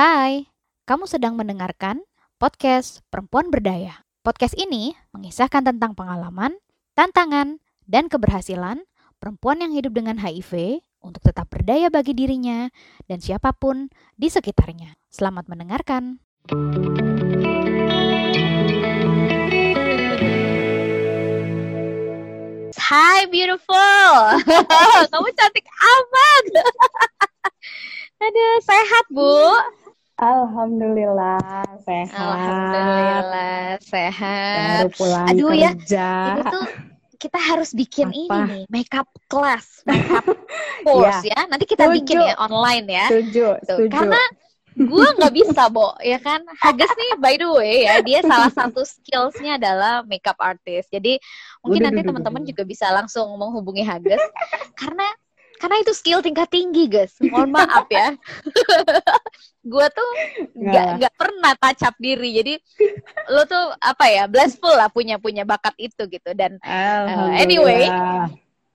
Hai, kamu sedang mendengarkan podcast Perempuan Berdaya. Podcast ini mengisahkan tentang pengalaman, tantangan, dan keberhasilan perempuan yang hidup dengan HIV untuk tetap berdaya bagi dirinya dan siapa pun di sekitarnya. Selamat mendengarkan. Hai beautiful, kamu cantik amat. Aduh, sehat bu? Alhamdulillah sehat. Alhamdulillah sehat. Baru pulang Aduh, ya, kerja. Ini tuh kita harus bikin Apa? ini nih, makeup class, makeup course ya. Nanti kita Setuju. bikin ya online ya. Setuju, setuju. karena gue nggak bisa, Bo, ya kan? Hages nih, by the way ya, dia salah satu skillsnya adalah makeup artist. Jadi mungkin Waduh, nanti teman-teman juga bisa langsung menghubungi Hages, karena karena itu skill tingkat tinggi, guys. Mohon maaf ya. gue tuh nggak Nggak. nggak pernah up diri. Jadi lo tuh apa ya, blissful lah punya punya bakat itu gitu. Dan Alhamdulillah. anyway.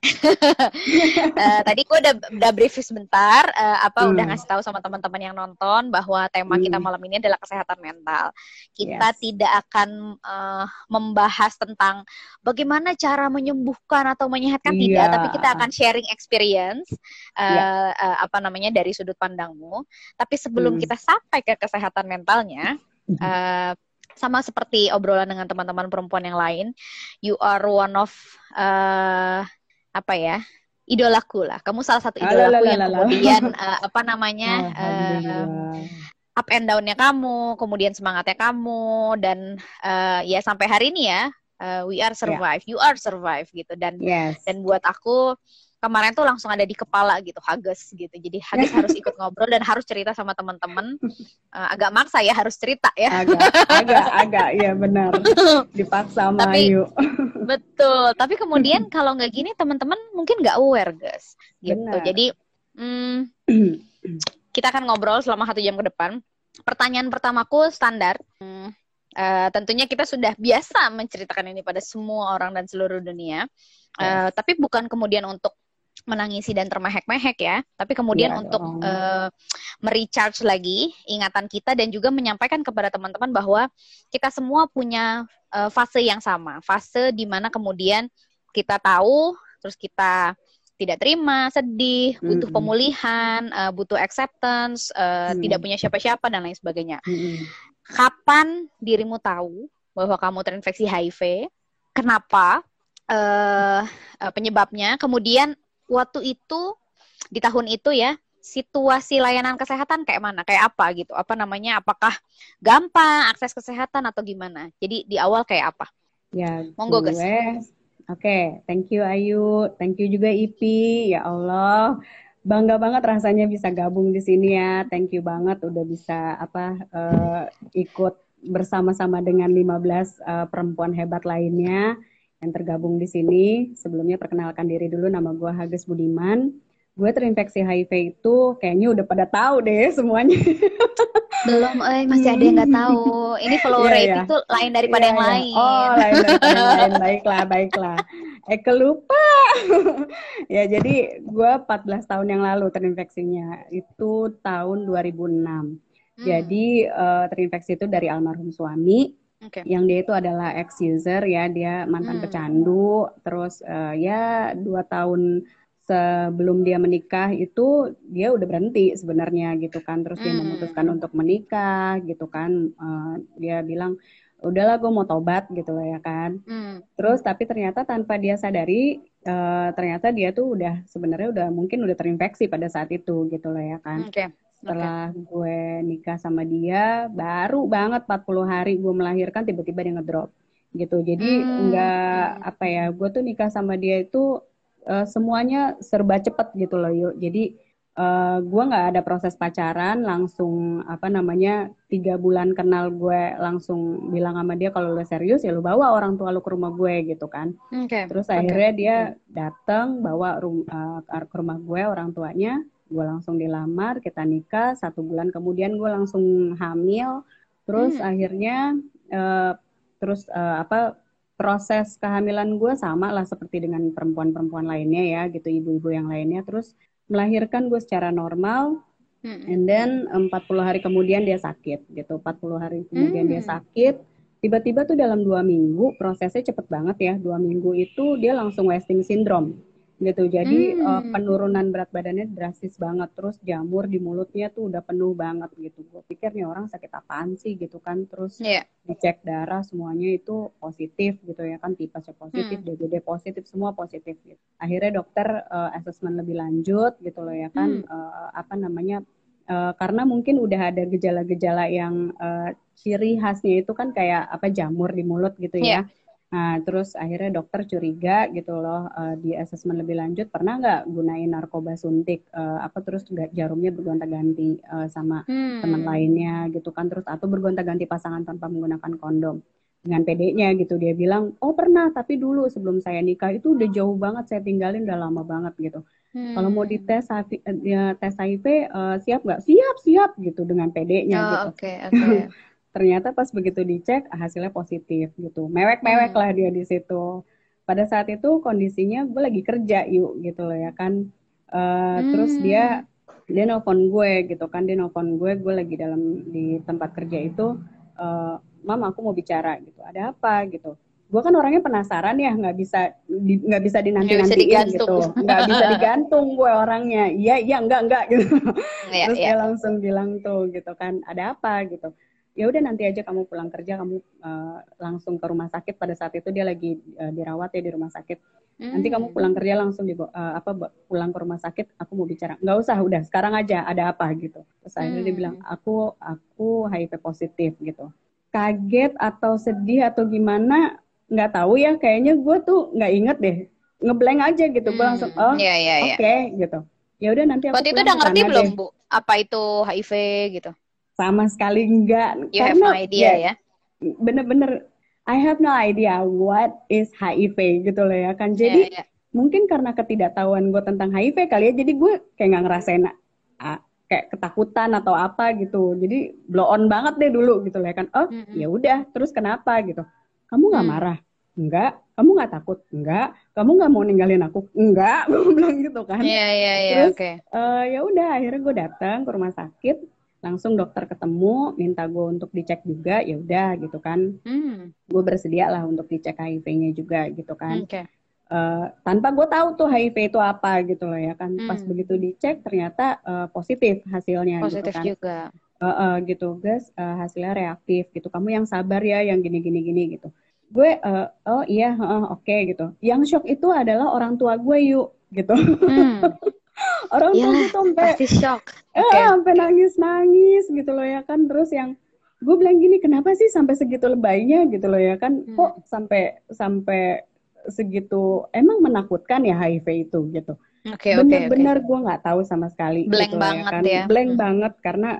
Eh, tadi gue udah udah brief sebentar eh, apa Hmm. udah ngasih tahu sama teman-teman yang nonton bahwa tema kita Hmm. malam ini adalah kesehatan mental. Kita Yes. tidak akan eh, membahas tentang bagaimana cara menyembuhkan atau menyehatkan tidak, Iya. tapi kita akan sharing experience eh, Iya. eh, apa namanya dari sudut pandangmu. Tapi sebelum Hmm. kita sampai ke kesehatan mentalnya, eh, sama seperti obrolan dengan teman-teman perempuan yang lain, you are one of eh, apa ya idolaku lah. Kamu salah satu idolaku yang Alalalala. kemudian eh, apa namanya Alhamdulillah. up and down-nya kamu, kemudian semangatnya kamu dan eh, ya sampai hari ini ya eh, we are survive, you are survive gitu dan Yes. dan buat aku kemarin tuh langsung ada di kepala gitu Hages gitu jadi Hages harus ikut ngobrol dan harus cerita sama teman-teman Eh, agak maksa ya harus cerita ya Agak, agak, agak, ya benar. Dipaksa sama Tapi- Ayu. Betul. Tapi kemudian kalau nggak gini teman-teman mungkin nggak aware guys. Gitu. Benar. jadi hmm, kita akan ngobrol selama satu jam ke depan. Pertanyaan pertamaku standar. Hmm, eh, tentunya kita sudah biasa menceritakan ini pada semua orang dan seluruh dunia. Eh, tapi bukan kemudian untuk menangisi dan termehek-mehek ya, tapi kemudian Iya untuk eh, merecharge lagi ingatan kita dan juga menyampaikan kepada teman-teman bahwa kita semua punya eh, fase yang sama, fase di mana kemudian kita tahu, terus kita tidak terima, sedih, butuh Mm-mm. pemulihan, eh, butuh acceptance, eh, Hmm. tidak punya siapa-siapa dan lain sebagainya. Mm-mm. Kapan dirimu tahu bahwa kamu terinfeksi HIV? Kenapa? eh, penyebabnya. Kemudian waktu itu di tahun itu ya situasi layanan kesehatan kayak mana? Kayak apa gitu? Apa namanya? Apakah gampang akses kesehatan atau gimana? Jadi di awal kayak apa? Ya, Monggo, gue. Oke, thank you Ayu, thank you juga Ipi. Ya Allah, bangga banget rasanya bisa gabung di sini ya. Thank you banget udah bisa apa eh, ikut bersama-sama dengan 15 eh, perempuan hebat lainnya yang tergabung di sini. Sebelumnya perkenalkan diri dulu, nama gue Hages Budiman. Gue terinfeksi HIV itu kayaknya udah pada tahu deh semuanya. Belum, eh masih ada yang nggak tahu. Ini follow Iya, rate iya. itu lain daripada Iya, yang iya. lain. Oh, lain daripada yang lain. Baiklah, baiklah. Eh, kelupa. ya, jadi gue 14 tahun yang lalu terinfeksinya. Itu tahun 2006. Hmm, Jadi eh, terinfeksi itu dari almarhum suami. Oke. Yang dia itu adalah ex-user ya. Dia mantan Hmm. pecandu. Terus eh, ya dua tahun sebelum dia menikah itu dia udah berhenti sebenarnya gitu kan. Terus dia Hmm. memutuskan untuk menikah gitu kan. Eh, dia bilang udahlah gue mau tobat gitu lah ya kan. Hmm. Terus tapi ternyata tanpa dia sadari eh, ternyata dia tuh udah sebenarnya udah mungkin udah terinfeksi pada saat itu gitu lah ya kan. Oke. Setelah gue nikah sama dia baru banget 40 hari gue melahirkan tiba-tiba dia ngedrop gitu. Jadi Hmm. nggak apa ya gue tuh nikah sama dia itu eh, semuanya serba cepet gitu loh yuk. Jadi eh, gue nggak ada proses pacaran langsung apa namanya tiga bulan kenal gue langsung bilang sama dia kalau lu serius ya lu bawa orang tua lu ke rumah gue gitu kan. Oke. Terus akhirnya dia datang bawa rum, eh, ke rumah gue orang tuanya, gue langsung dilamar, kita nikah, satu bulan kemudian gue langsung hamil, terus Hmm. akhirnya eh, terus eh, apa proses kehamilan gue sama lah seperti dengan perempuan-perempuan lainnya ya gitu ibu-ibu yang lainnya terus melahirkan gue secara normal Hmm. And then 40 hari kemudian dia sakit gitu. 40 hari kemudian hmm. dia sakit. Tiba-tiba tuh dalam dua minggu prosesnya cepet banget ya. Dua minggu itu dia langsung wasting syndrome gitu. Jadi hmm. uh, penurunan berat badannya drastis banget. Terus jamur di mulutnya tuh udah penuh banget gitu. Gue pikir nih orang sakit apaan sih gitu kan. Terus yeah. dicek darah semuanya itu positif gitu ya kan. Tipesnya positif, hmm. DBD positif, semua positif gitu. Akhirnya dokter uh, assessment lebih lanjut gitu loh ya kan. Hmm. Uh, apa namanya uh, karena mungkin udah ada gejala-gejala yang uh, ciri khasnya itu kan kayak apa jamur di mulut gitu ya. Yeah. Nah, terus akhirnya dokter curiga gitu loh uh, di asesmen lebih lanjut pernah nggak gunain narkoba suntik uh, apa terus jarumnya bergonta-ganti uh, sama hmm. teman lainnya gitu kan terus atau bergonta-ganti pasangan tanpa menggunakan kondom dengan PD-nya gitu dia bilang oh pernah tapi dulu sebelum saya nikah itu udah jauh banget saya tinggalin udah lama banget gitu Hmm. Kalau mau dites HIV, ya, tes HIV uh, siap nggak? Siap, siap gitu dengan PD-nya oh, gitu. Okay, okay. Ternyata pas begitu dicek hasilnya positif gitu. Mewek-mewek hmm. lah dia di situ. Pada saat itu kondisinya gue lagi kerja yuk gitu loh ya kan. Uh, hmm. Terus dia dia nelfon gue gitu kan dia nelfon gue gue lagi dalam di tempat kerja itu uh, mam aku mau bicara gitu ada apa gitu gue kan orangnya penasaran ya nggak bisa nggak bisa dinanti nantiin gitu nggak bisa digantung gue orangnya iya iya enggak enggak gitu ya, terus ya. dia langsung bilang tuh gitu kan ada apa gitu ya udah nanti aja kamu pulang kerja kamu uh, langsung ke rumah sakit pada saat itu dia lagi uh, dirawat ya di rumah sakit hmm. nanti kamu pulang kerja langsung di uh, apa pulang ke rumah sakit aku mau bicara nggak usah udah sekarang aja ada apa gitu terus akhirnya hmm. dia bilang aku aku HIV positif gitu kaget atau sedih atau gimana nggak tahu ya kayaknya gue tuh nggak inget deh ngeblank aja gitu hmm. gue langsung oh yeah, yeah, oke okay, yeah. gitu ya udah nanti aku waktu itu udah ngerti belum deh. bu apa itu HIV gitu sama sekali enggak. You karena, have no idea ya, ya? bener-bener I have no idea what is HIV gitu loh ya kan. Jadi yeah, yeah. mungkin karena ketidaktahuan gue tentang HIV kali ya jadi gue kayak nggak ngerasain ah, kayak ketakutan atau apa gitu. Jadi blow on banget deh dulu gitu loh ya kan. Oh mm -hmm. ya udah terus kenapa gitu? Kamu nggak hmm. marah? Enggak. Kamu nggak takut? Enggak. Kamu nggak mau ninggalin aku? Enggak. Gue bilang gitu kan. Iya iya iya oke. uh, ya udah akhirnya gue datang ke rumah sakit langsung dokter ketemu minta gue untuk dicek juga ya udah gitu kan. Hmm. gue bersedia lah untuk dicek HIV-nya juga gitu kan. Okay. uh, eh, tanpa gue tahu tuh HIV itu apa gitu loh ya kan. Hmm. pas begitu dicek ternyata uh, positif hasilnya gitu positif gitu kan. juga. Uh, uh, gitu. Guys uh, hasilnya reaktif gitu. Kamu yang sabar ya yang gini gini gini gitu. Gue uh, oh iya uh, oke okay, gitu. Yang shock itu adalah orang tua gue yuk gitu. Hmm. orang tua itu sampai pasti shock okay. eh, sampai nangis nangis gitu loh ya kan terus yang gue bilang gini kenapa sih sampai segitu lebaynya gitu loh ya kan hmm. kok sampai sampai segitu emang menakutkan ya HIV itu gitu okay, bener-bener okay, okay. gue nggak tahu sama sekali blank gitu banget ya kan ya. blank hmm. banget karena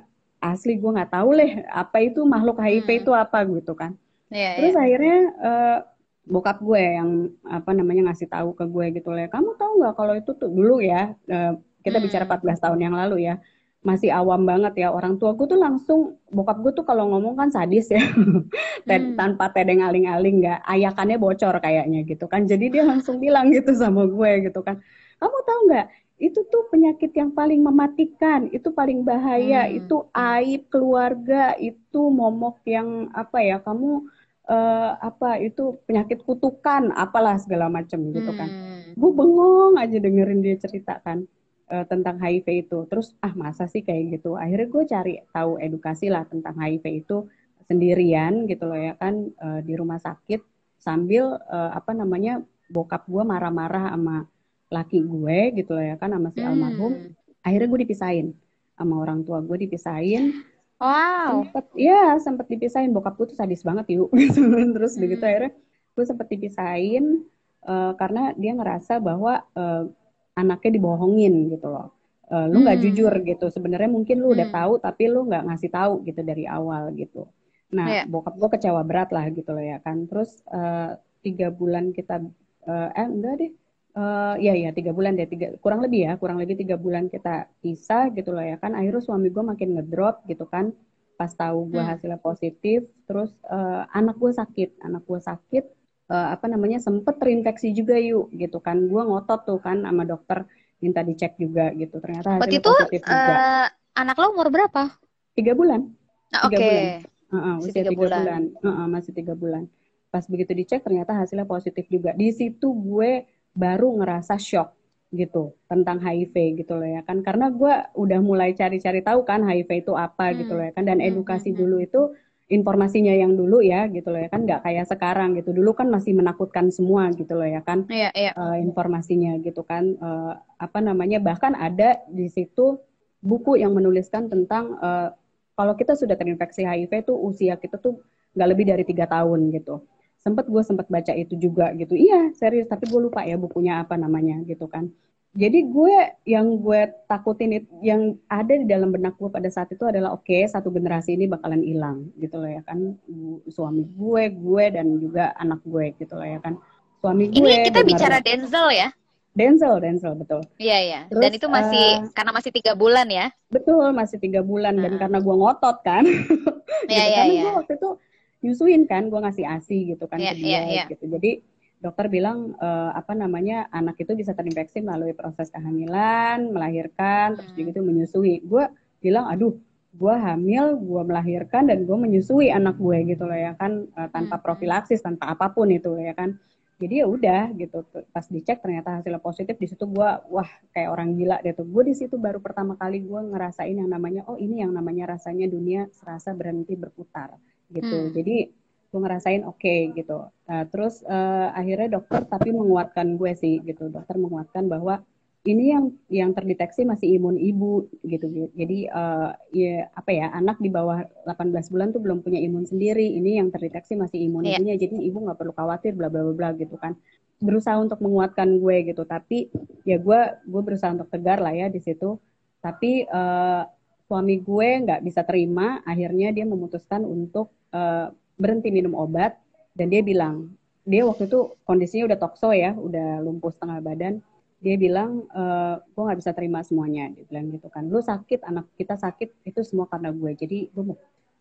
asli gue nggak tahu leh apa itu makhluk HIV hmm. itu apa gitu kan Yeah, Terus yeah. akhirnya uh, bokap gue yang apa namanya ngasih tahu ke gue gitu lah. Kamu tahu nggak kalau itu tuh dulu ya uh, kita hmm. bicara 14 tahun yang lalu ya masih awam banget ya orang tua gue tuh langsung bokap gue tuh kalau ngomong kan sadis ya hmm. tanpa tedeng aling-aling nggak ayakannya bocor kayaknya gitu kan jadi dia langsung bilang gitu sama gue gitu kan kamu tahu nggak itu tuh penyakit yang paling mematikan itu paling bahaya hmm. itu aib keluarga itu momok yang apa ya kamu uh, apa itu penyakit kutukan apalah segala macam gitu kan. Hmm. gue bengong aja dengerin dia ceritakan uh, eh, tentang HIV itu. Terus ah masa sih kayak gitu? Akhirnya gue cari tahu edukasi lah tentang HIV itu sendirian gitu loh ya kan uh, di rumah sakit sambil uh, apa namanya bokap gue marah-marah sama laki gue gitu loh ya kan sama si hmm. almarhum akhirnya gue dipisahin sama orang tua gue dipisahin Wow. Sempet, ya sempet dipisahin bokap gue tuh sadis banget yuk gitu. Terus hmm. begitu akhirnya gue sempet dipisahin uh, karena dia ngerasa bahwa uh, anaknya dibohongin gitu loh. Uh, lu nggak hmm. jujur gitu. Sebenarnya mungkin lu hmm. udah tahu tapi lu nggak ngasih tahu gitu dari awal gitu. Nah yeah. bokap gue kecewa berat lah gitu loh ya kan. Terus uh, tiga bulan kita uh, eh enggak deh Uh, ya ya tiga bulan deh tiga kurang lebih ya kurang lebih tiga bulan kita pisah gitu loh ya kan akhirnya suami gue makin ngedrop gitu kan pas tahu gue hmm. hasilnya positif terus uh, anak gue sakit anak gue sakit uh, apa namanya sempet terinfeksi juga yuk gitu kan gue ngotot tuh kan sama dokter minta dicek juga gitu ternyata hasilnya Waktu itu, positif juga. Uh, anak lo umur berapa? Tiga bulan. Nah, Oke. Okay. Uh -uh, usia tiga bulan. bulan. Uh -uh, masih tiga bulan. Pas begitu dicek ternyata hasilnya positif juga. Di situ gue baru ngerasa shock gitu tentang HIV gitu loh ya kan. Karena gue udah mulai cari-cari tahu kan HIV itu apa hmm. gitu loh ya kan. Dan hmm, edukasi hmm. dulu itu informasinya yang dulu ya gitu loh ya kan. Nggak kayak sekarang gitu. Dulu kan masih menakutkan semua gitu loh ya kan. Iya, iya. Uh, informasinya gitu kan. Uh, apa namanya bahkan ada di situ buku yang menuliskan tentang uh, kalau kita sudah terinfeksi HIV tuh usia kita tuh nggak lebih dari tiga tahun gitu sempet gue sempet baca itu juga gitu. Iya serius tapi gue lupa ya bukunya apa namanya gitu kan. Jadi gue yang gue takutin itu yang ada di dalam benak gue pada saat itu adalah oke okay, satu generasi ini bakalan hilang gitu loh ya kan. Suami gue gue dan juga anak gue gitu loh ya kan. Suami gue ini kita bicara Denzel ya? Denzel Denzel betul. Iya iya. Dan itu masih uh, karena masih tiga bulan ya? Betul masih tiga bulan uh. dan karena gue ngotot kan. Iya gitu, iya karena iya. gue waktu itu nyusuin kan gue ngasih asi gitu kan yeah, ke dia yeah, yeah. gitu jadi dokter bilang uh, apa namanya anak itu bisa terinfeksi melalui proses kehamilan, melahirkan, terus juga itu menyusui. Gue bilang, aduh, gue hamil, gue melahirkan dan gue menyusui anak gue gitu loh ya kan uh, tanpa profilaksis, tanpa apa pun itu ya kan. Jadi ya udah gitu. Pas dicek ternyata hasilnya positif di situ gue wah kayak orang gila deh tuh. Gue di situ baru pertama kali gue ngerasain yang namanya oh ini yang namanya rasanya dunia serasa berhenti berputar gitu. Hmm. Jadi gue ngerasain oke okay, gitu. Nah, terus uh, akhirnya dokter tapi menguatkan gue sih gitu. Dokter menguatkan bahwa ini yang yang terdeteksi masih imun ibu gitu. Jadi uh, ya apa ya anak di bawah 18 bulan tuh belum punya imun sendiri. Ini yang terdeteksi masih imun yeah. ibunya. Jadi ibu nggak perlu khawatir bla bla bla gitu kan. Berusaha untuk menguatkan gue gitu. Tapi ya gue gue berusaha untuk tegar lah ya di situ. Tapi uh, suami gue nggak bisa terima. Akhirnya dia memutuskan untuk uh, berhenti minum obat dan dia bilang dia waktu itu kondisinya udah tokso ya, udah lumpuh setengah badan. Dia bilang, e, eh, gue nggak bisa terima semuanya. Dia bilang gitu kan, lu sakit, anak kita sakit, itu semua karena gue. Jadi gue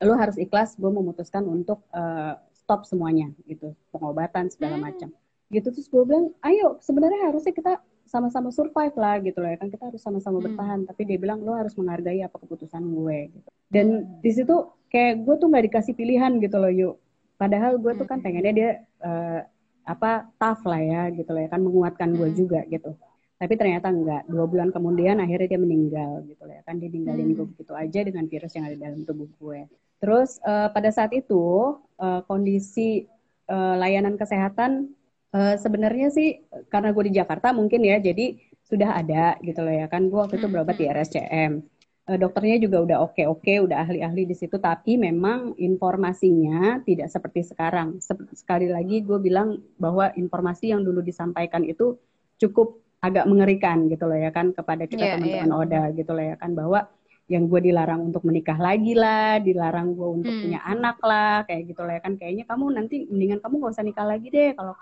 lu harus ikhlas. Gue memutuskan untuk uh, stop semuanya gitu, pengobatan segala hmm. macam. Gitu terus gue bilang, ayo sebenarnya harusnya kita sama-sama survive lah gitu loh ya. Kan kita harus sama-sama hmm. bertahan. Tapi dia bilang lo harus menghargai apa keputusan gue gitu. Dan di situ kayak gue tuh nggak dikasih pilihan gitu loh yuk padahal gue tuh kan hmm. pengennya dia uh, apa tough lah ya gitu loh ya. Kan menguatkan gue hmm. juga gitu. Tapi ternyata enggak dua bulan kemudian akhirnya dia meninggal gitu loh ya. Kan dia ninggalin hmm. gue begitu aja dengan virus yang ada dalam tubuh gue. Terus uh, pada saat itu uh, kondisi uh, layanan kesehatan uh, sebenarnya sih karena gue di Jakarta mungkin ya jadi sudah ada gitu loh ya kan gue waktu itu berobat di RSCM uh, dokternya juga udah oke-oke, udah ahli-ahli di situ, tapi memang informasinya tidak seperti sekarang. Sekali lagi gue bilang bahwa informasi yang dulu disampaikan itu cukup agak mengerikan gitu loh ya kan kepada kita yeah, teman-teman yeah. Oda gitu loh ya kan bahwa yang gue dilarang untuk menikah lagi lah, dilarang gue untuk hmm. punya anak lah, kayak gitu loh ya kan. Kayaknya kamu nanti mendingan kamu gak usah nikah lagi deh kalau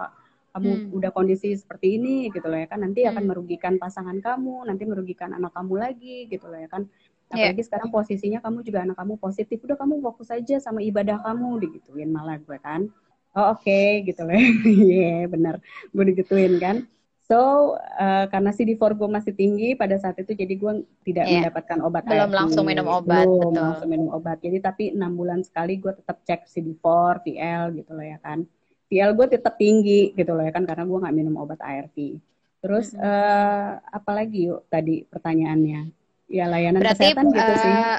kamu hmm. udah kondisi seperti ini gitu loh ya kan. Nanti akan hmm. merugikan pasangan kamu, nanti merugikan anak kamu lagi gitu loh ya kan. Iya. apalagi yeah. sekarang posisinya kamu juga anak kamu positif udah kamu fokus aja sama ibadah kamu digituin malah gue kan oh oke okay, gitu loh iya yeah, benar gue digituin kan so uh, karena CD4 gue masih tinggi pada saat itu jadi gue tidak yeah. mendapatkan obat belum ARV. langsung minum obat belum betul. langsung minum obat jadi tapi enam bulan sekali gue tetap cek CD4 VL gitu loh ya kan VL gue tetap tinggi gitu loh ya kan karena gue nggak minum obat ARV terus mm -hmm. uh, apalagi yuk tadi pertanyaannya ya layanan berarti, kesehatan gitu sih. Uh,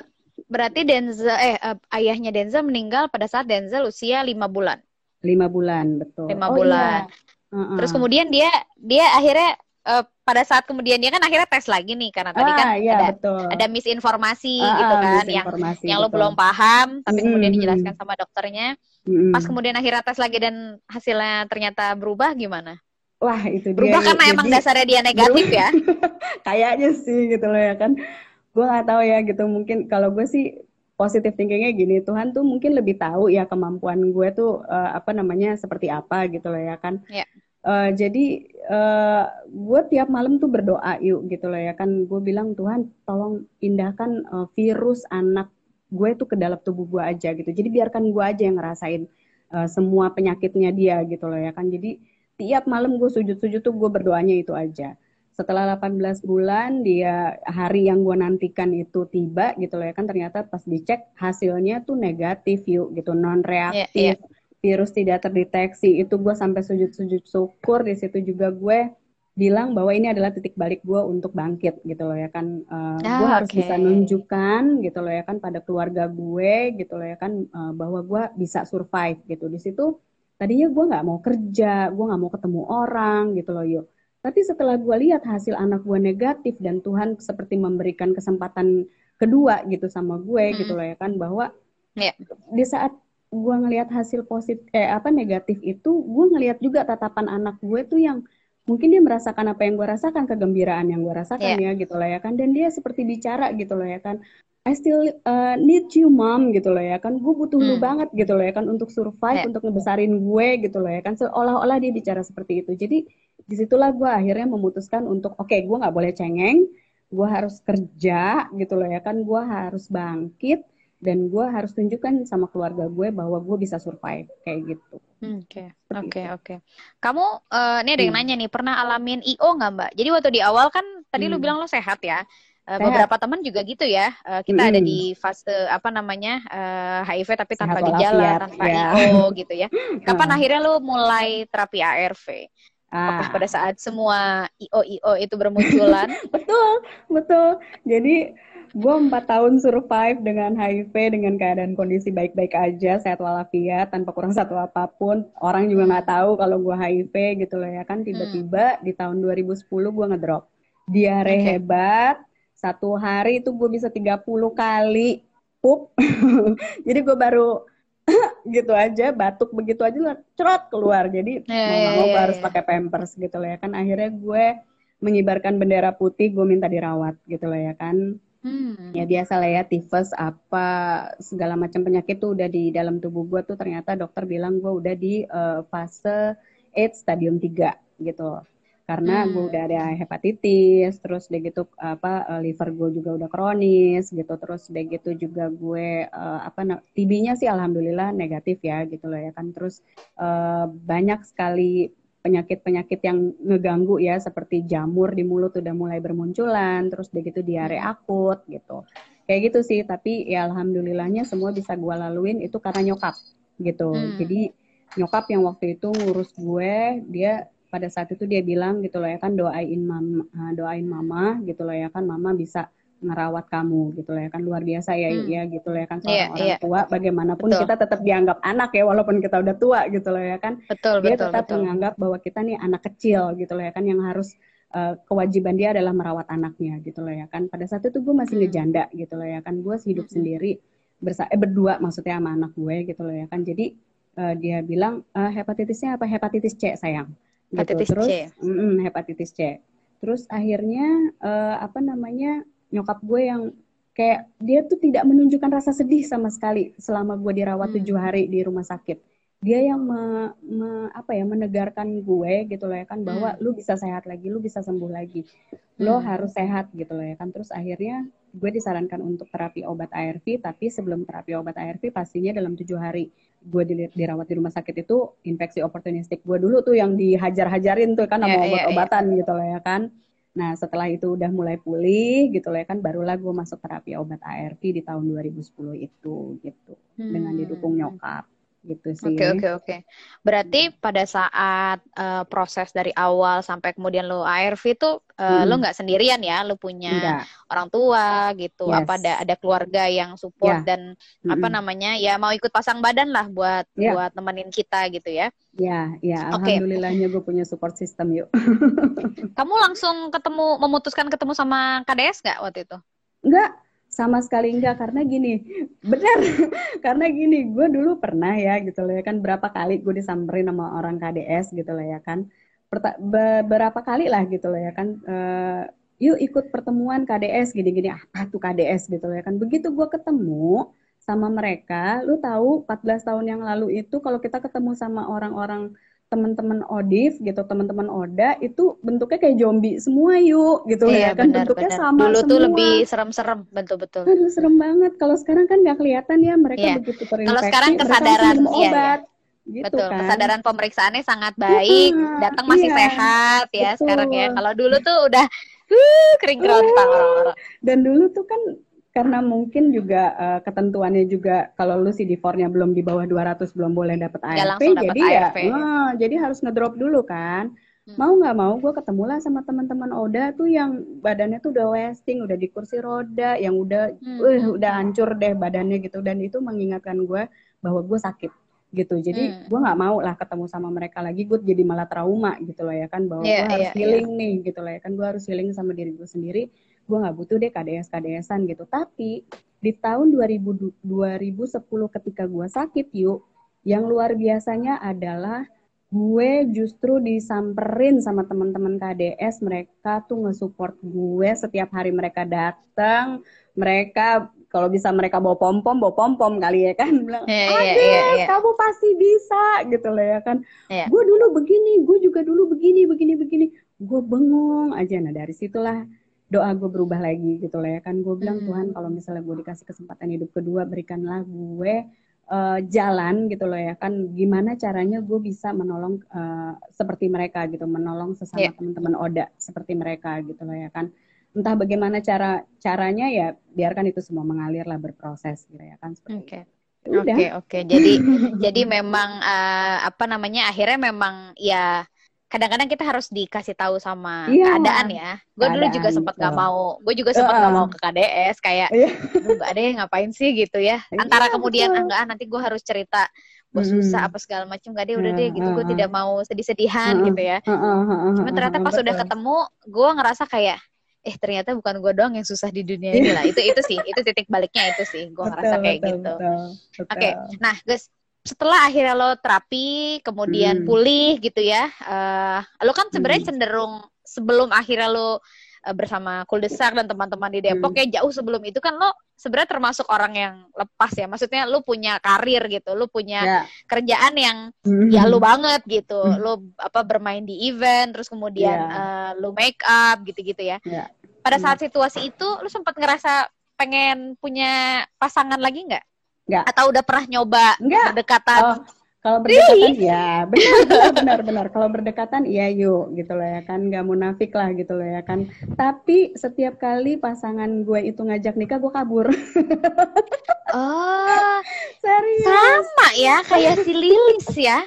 berarti Denzel eh uh, ayahnya Denzel meninggal pada saat Denzel usia lima bulan. Lima bulan betul. Lima oh, bulan. Iya. Uh -uh. Terus kemudian dia dia akhirnya uh, pada saat kemudian dia kan akhirnya tes lagi nih karena tadi ah, kan iya, ada betul. ada misinformasi uh, gitu kan yang yang lo belum paham tapi mm -hmm. kemudian dijelaskan sama dokternya. Mm -hmm. Pas kemudian akhirnya tes lagi dan hasilnya ternyata berubah gimana? Wah itu berubah dia. karena jadi, emang dasarnya dia negatif ya. Kayaknya sih gitu loh ya kan. Gue nggak tahu ya gitu mungkin kalau gue sih positif thinkingnya gini Tuhan tuh mungkin lebih tahu ya kemampuan gue tuh uh, apa namanya seperti apa gitu loh ya kan. Yeah. Ya. Uh, jadi uh, gue tiap malam tuh berdoa yuk gitu loh ya kan gue bilang Tuhan tolong pindahkan uh, virus anak gue tuh ke dalam tubuh gue aja gitu. Jadi biarkan gue aja yang ngerasain uh, semua penyakitnya dia gitu loh ya kan. Jadi tiap malam gue sujud-sujud tuh gue berdoanya itu aja. Setelah 18 bulan dia hari yang gue nantikan itu tiba gitu loh ya kan. Ternyata pas dicek hasilnya tuh negatif yuk gitu. Non reaktif yeah, yeah. virus tidak terdeteksi. Itu gue sampai sujud-sujud syukur di situ juga gue bilang bahwa ini adalah titik balik gue untuk bangkit gitu loh ya kan uh, ah, gue harus okay. bisa nunjukkan gitu loh ya kan pada keluarga gue gitu loh ya kan uh, bahwa gue bisa survive gitu di situ tadinya gue nggak mau kerja gue nggak mau ketemu orang gitu loh yuk tapi setelah gue lihat hasil anak gue negatif dan Tuhan seperti memberikan kesempatan kedua gitu sama gue hmm. gitu loh ya kan bahwa yeah. di saat gue ngelihat hasil positif eh apa negatif itu gue ngelihat juga tatapan anak gue tuh yang mungkin dia merasakan apa yang gue rasakan kegembiraan yang gue rasakan yeah. ya gitu loh ya kan. Dan dia seperti bicara gitu loh ya kan. I still uh, need you mom gitu loh ya kan. Gue butuh hmm. lu banget gitu loh ya kan untuk survive yeah. untuk ngebesarin gue gitu loh ya kan. Seolah-olah dia bicara seperti itu. Jadi di situlah gue akhirnya memutuskan untuk oke okay, gue nggak boleh cengeng. Gue harus kerja gitu loh ya kan. Gue harus bangkit dan gue harus tunjukkan sama keluarga gue bahwa gue bisa survive kayak gitu. Oke, oke, oke. Kamu uh, ini ada yang hmm. nanya nih, pernah alamin IO nggak mbak? Jadi waktu di awal kan tadi hmm. lu bilang lo sehat ya. Uh, beberapa teman juga gitu ya. Uh, kita hmm. ada di fase apa namanya uh, HIV tapi tanpa gejala, tanpa ya. IO gitu ya. Kapan hmm. akhirnya lu mulai terapi ARV? Ah. pada saat semua IO-IO itu bermunculan? betul, betul. Jadi gue empat tahun survive dengan HIV dengan keadaan kondisi baik-baik aja, sehat walafiat, tanpa kurang satu apa pun. Orang juga nggak tahu kalau gue HIV gitu loh ya kan. Tiba-tiba hmm. di tahun 2010 gue ngedrop. Diare okay. hebat, satu hari itu gue bisa 30 kali pup. Jadi gue baru gitu aja batuk begitu aja cerot keluar jadi yeah, mau mau yeah, harus yeah. pakai pampers gitu loh ya kan akhirnya gue mengibarkan bendera putih gue minta dirawat gitu loh ya kan hmm. ya biasa lah ya tifus apa segala macam penyakit tuh udah di dalam tubuh gue tuh ternyata dokter bilang gue udah di uh, fase AIDS stadium 3 gitu karena hmm. gue udah ada hepatitis terus udah gitu apa eh, liver gue juga udah kronis gitu terus udah gitu juga gue uh, apa TB-nya sih alhamdulillah negatif ya gitu loh ya kan terus uh, banyak sekali penyakit-penyakit yang ngeganggu ya seperti jamur di mulut udah mulai bermunculan terus udah gitu diare akut gitu kayak gitu sih tapi ya alhamdulillahnya semua bisa gue laluin itu karena nyokap gitu hmm. jadi nyokap yang waktu itu ngurus gue dia pada saat itu dia bilang gitu loh ya kan doain mama doain mama gitu loh ya kan mama bisa ngerawat kamu gitu loh ya kan luar biasa ya hmm. ya gitu loh ya kan seorang yeah, orang yeah. tua bagaimanapun betul. kita tetap dianggap anak ya walaupun kita udah tua gitu loh ya kan betul, dia betul, tetap betul. menganggap bahwa kita nih anak kecil gitu loh ya kan yang harus uh, kewajiban dia adalah merawat anaknya gitu loh ya kan pada saat itu gue masih hmm. ngejanda gitu loh ya kan gue hidup hmm. sendiri bersa eh, berdua maksudnya sama anak gue gitu loh ya kan jadi uh, dia bilang uh, hepatitisnya apa hepatitis C sayang hepatitis gitu. Terus, C. Mm, hepatitis C. Terus akhirnya uh, apa namanya nyokap gue yang kayak dia tuh tidak menunjukkan rasa sedih sama sekali selama gue dirawat hmm. tujuh hari di rumah sakit. Dia yang me, me, apa ya menegarkan gue gitu loh ya kan bahwa hmm. lu bisa sehat lagi, lu bisa sembuh lagi, lo hmm. harus sehat gitu loh ya kan. Terus akhirnya gue disarankan untuk terapi obat ARV, tapi sebelum terapi obat ARV pastinya dalam tujuh hari gue dirawat di rumah sakit itu infeksi oportunistik gue dulu tuh yang dihajar-hajarin tuh kan sama yeah, iya, obat-obatan yeah, gitu loh ya kan. Nah setelah itu udah mulai pulih gitu loh ya kan, barulah gue masuk terapi obat ARV di tahun 2010 itu gitu hmm. dengan didukung nyokap gitu sih. Oke okay, oke okay, oke. Okay. Berarti pada saat uh, proses dari awal sampai kemudian lo ARV itu uh, hmm. lo nggak sendirian ya, lo punya Enggak. orang tua gitu, yes. apa ada ada keluarga yang support yeah. dan hmm. apa namanya ya mau ikut pasang badan lah buat yeah. buat temenin kita gitu ya. Ya, ya, alhamdulillahnya gue punya support system yuk. Kamu langsung ketemu memutuskan ketemu sama KDS nggak waktu itu? Enggak, sama sekali enggak karena gini benar. Karena gini gue dulu pernah ya gitu loh ya kan berapa kali gue disamperin sama orang KDS gitu loh ya kan. Beberapa kali lah gitu loh ya kan uh, yuk ikut pertemuan KDS gini-gini apa tuh KDS gitu loh ya kan. Begitu gue ketemu sama mereka lu tahu 14 tahun yang lalu itu kalau kita ketemu sama orang-orang teman-teman Odif gitu, teman-teman Oda itu bentuknya kayak zombie semua yuk gitu iya, ya kan benar, bentuknya benar. sama Dulu semua. tuh lebih serem-serem betul-betul. serem banget. Kalau sekarang kan nggak kelihatan ya mereka iya. begitu terinfeksi. Kalau sekarang kesadaran iya, obat. Iya. gitu Betul, kan. kesadaran pemeriksaannya sangat baik, Mm-mm, datang masih iya, sehat ya betul. sekarang ya. Kalau dulu tuh udah uh, kering kerontang orang-orang. Dan dulu tuh kan karena mungkin juga eh, ketentuannya juga kalau lu CD4-nya belum di bawah 200 belum boleh dapat langsung dapat jadi ya, ARV. eh, jadi harus ngedrop dulu kan. Hmm. Mau nggak mau gue ketemu lah sama teman-teman Oda tuh yang badannya tuh udah wasting, udah di kursi roda, yang udah Hmm, hmm, udah hancur deh badannya gitu dan itu mengingatkan gue bahwa gue sakit gitu. Jadi Hmm. gue nggak mau lah ketemu sama mereka lagi, gue jadi malah trauma gitu loh ya kan bahwa Iya, gue harus iya, iya. healing nih gitu loh ya kan gue harus healing sama diri gue sendiri. Gue nggak butuh deh KDS KDSan gitu. Tapi di tahun 2000, 2010 ketika gue sakit yuk, yang luar biasanya adalah gue justru disamperin sama teman-teman KDS mereka tuh nge-support gue setiap hari mereka datang mereka kalau bisa mereka bawa pom pom bawa pom pom kali ya kan bilang Iya, iya, "Ades, iya, iya. kamu pasti bisa gitu loh ya kan Iya. gue dulu begini gue juga dulu begini begini begini gue bengong aja nah dari situlah doa gue berubah lagi gitu loh ya kan gue bilang Hmm. Tuhan kalau misalnya gue dikasih kesempatan hidup kedua berikanlah gue eh, jalan gitu loh ya kan gimana caranya gue bisa menolong eh, seperti mereka gitu menolong sesama Iya. teman-teman Oda seperti mereka gitu loh ya kan entah bagaimana cara caranya ya biarkan itu semua mengalir lah berproses gitu ya kan seperti Oke. itu. Oke, oke. Jadi jadi memang eh, apa namanya? Akhirnya memang ya kadang-kadang kita harus dikasih tahu sama Iya. keadaan ya. Gue dulu juga sempat nggak betul. mau. Gue juga sempat nggak Heeh. mau ke KDS kayak Iya. "Aduh, nggak ada yang ngapain sih gitu ya. Antara Iya, kemudian betul. enggak ah, nanti gue harus cerita gue Mm-mm. susah apa segala macam gak deh udah deh gitu gue tidak mau sedih-sedihan Heeh. gitu ya. Cuma ternyata pas udah betul. ketemu, gue ngerasa kayak, eh ternyata bukan gue doang yang susah di dunia ini lah. Itu itu sih, itu titik baliknya itu sih. Gue ngerasa kayak betul, gitu. Oke, betul. nah guys, setelah akhirnya lo terapi, kemudian Hmm. pulih gitu ya, eh lo kan sebenarnya Hmm. cenderung sebelum akhirnya lo eh, bersama Kuldesak dan teman-teman di Depok Hmm. ya jauh sebelum itu kan lo sebenarnya termasuk orang yang lepas ya, maksudnya lo punya karir gitu, lo punya Ya. kerjaan yang Hmm. ya lu banget gitu Hmm. lu apa bermain di event terus kemudian Iya. eh, lu make up gitu-gitu ya Ya. pada Hmm. saat situasi itu lu sempat ngerasa pengen punya pasangan lagi nggak Nggak. atau udah pernah nyoba Nggak. berdekatan? Oh, kalau berdekatan ya benar benar kalau berdekatan iya yuk gitu loh ya kan. Nggak munafik lah gitu loh ya kan. Tapi setiap kali pasangan gue itu ngajak nikah gue kabur. Oh. Serius. Sama ya kayak si Lilis ya.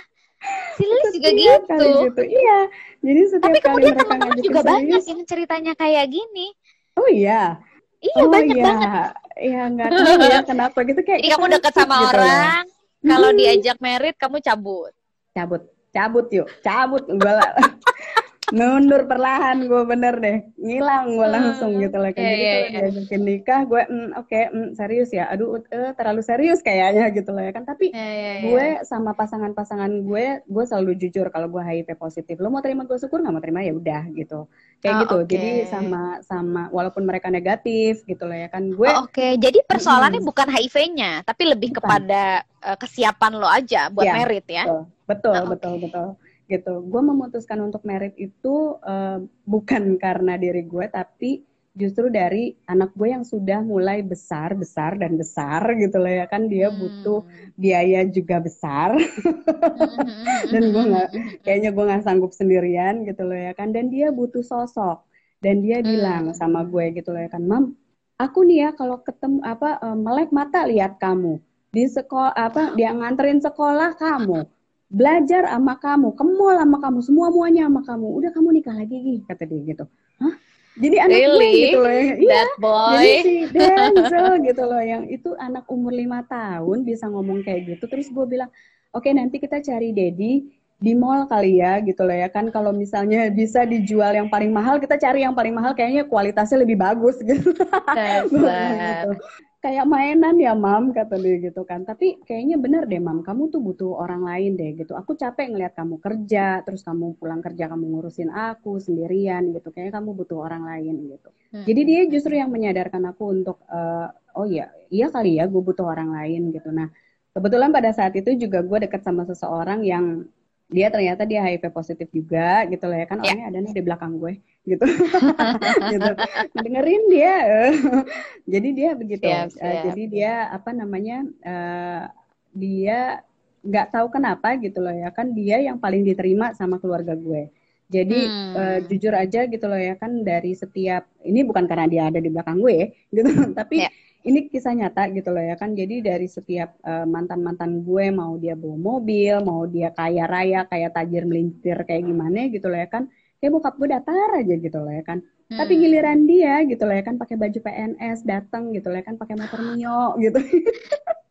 Si Lilis juga gitu. gitu iya. Jadi setiap tapi kemudian teman-teman juga banyak yang ceritanya kayak gini. Oh iya. Iya oh banyak iya. banget iya nggak tahu ya kenapa gitu kayak jadi kamu deket sama gitu orang. Kalau Hmm. diajak merit kamu cabut. Cabut. Cabut yuk. Cabut gue lah mundur perlahan gue bener deh ngilang gue langsung Hmm, gitu iya, jadi iya, kalau iya. diajakin nikah gue mm, oke mm, serius ya aduh eh, terlalu serius kayaknya gitu loh ya kan tapi Ya, ya, ya. gue sama pasangan-pasangan gue gue selalu jujur kalau gue HIV positif lo mau terima gue syukur nggak mau terima ya udah gitu kayak Oh, gitu oke. jadi sama sama walaupun mereka negatif gitu loh ya kan gue Oh, Oke, jadi persoalannya bukan HIV-nya, tapi lebih Bukan. kepada eh, kesiapan lo aja buat Iya, merit ya. betul betul Ah, oke. betul betul gitu. Gue memutuskan untuk merit itu eh, bukan karena diri gue tapi justru dari anak gue yang sudah mulai besar besar dan besar gitu loh ya. Kan dia Hmm. butuh biaya juga besar. Dan gue nggak kayaknya gue nggak sanggup sendirian gitu loh ya kan. Dan dia butuh sosok. Dan dia Hmm. bilang sama gue gitu loh ya kan mam aku nih ya kalau ketemu apa eh, melek mata lihat kamu. Di sekolah apa dia nganterin sekolah kamu belajar sama kamu ke mall sama kamu semua muanya sama kamu. Udah kamu nikah lagi Gi, kata dia gitu. Hah? Jadi anak gue Really? gitu loh ya. Iya. Boy. jadi si Denzel gitu loh yang itu anak umur lima tahun bisa ngomong kayak gitu. Terus gue bilang oke nanti kita cari Dedi di mall kali ya gitu loh ya. Kan kalau misalnya bisa dijual yang paling mahal kita cari yang paling mahal kayaknya kualitasnya lebih bagus gitu. Gitu. Kayak mainan ya mam kata dia gitu kan. Tapi kayaknya bener deh mam kamu tuh butuh orang lain deh gitu. Aku capek ngeliat kamu kerja terus kamu pulang kerja kamu ngurusin aku sendirian gitu. Kayaknya kamu butuh orang lain gitu. Hmm. jadi dia justru yang menyadarkan aku untuk eh, oh iya iya kali ya gue butuh orang lain gitu. Nah kebetulan pada saat itu juga gue deket sama seseorang yang dia ternyata dia HIV positif juga gitu loh ya. Kan Ya. orangnya ada nih di belakang gue gitu. Gitu. Dengerin dia. Jadi dia begitu. Siap, Eh, siap. jadi dia apa namanya eh, dia nggak tahu kenapa gitu loh ya. Kan dia yang paling diterima sama keluarga gue. Jadi hmm. uh, jujur aja gitu loh ya. Kan dari setiap ini bukan karena dia ada di belakang gue gitu. Tapi yeah. Ini kisah nyata gitu loh ya kan? Jadi dari setiap uh, mantan mantan gue mau dia bawa mobil mau dia kaya raya kayak tajir melintir kayak gimana gitu loh ya kan? Kayak bokap gue datar aja gitu loh ya kan? Hmm. tapi giliran dia gitu loh ya kan? Pakai baju PNS datang gitu loh ya kan? Pakai motor mio gitu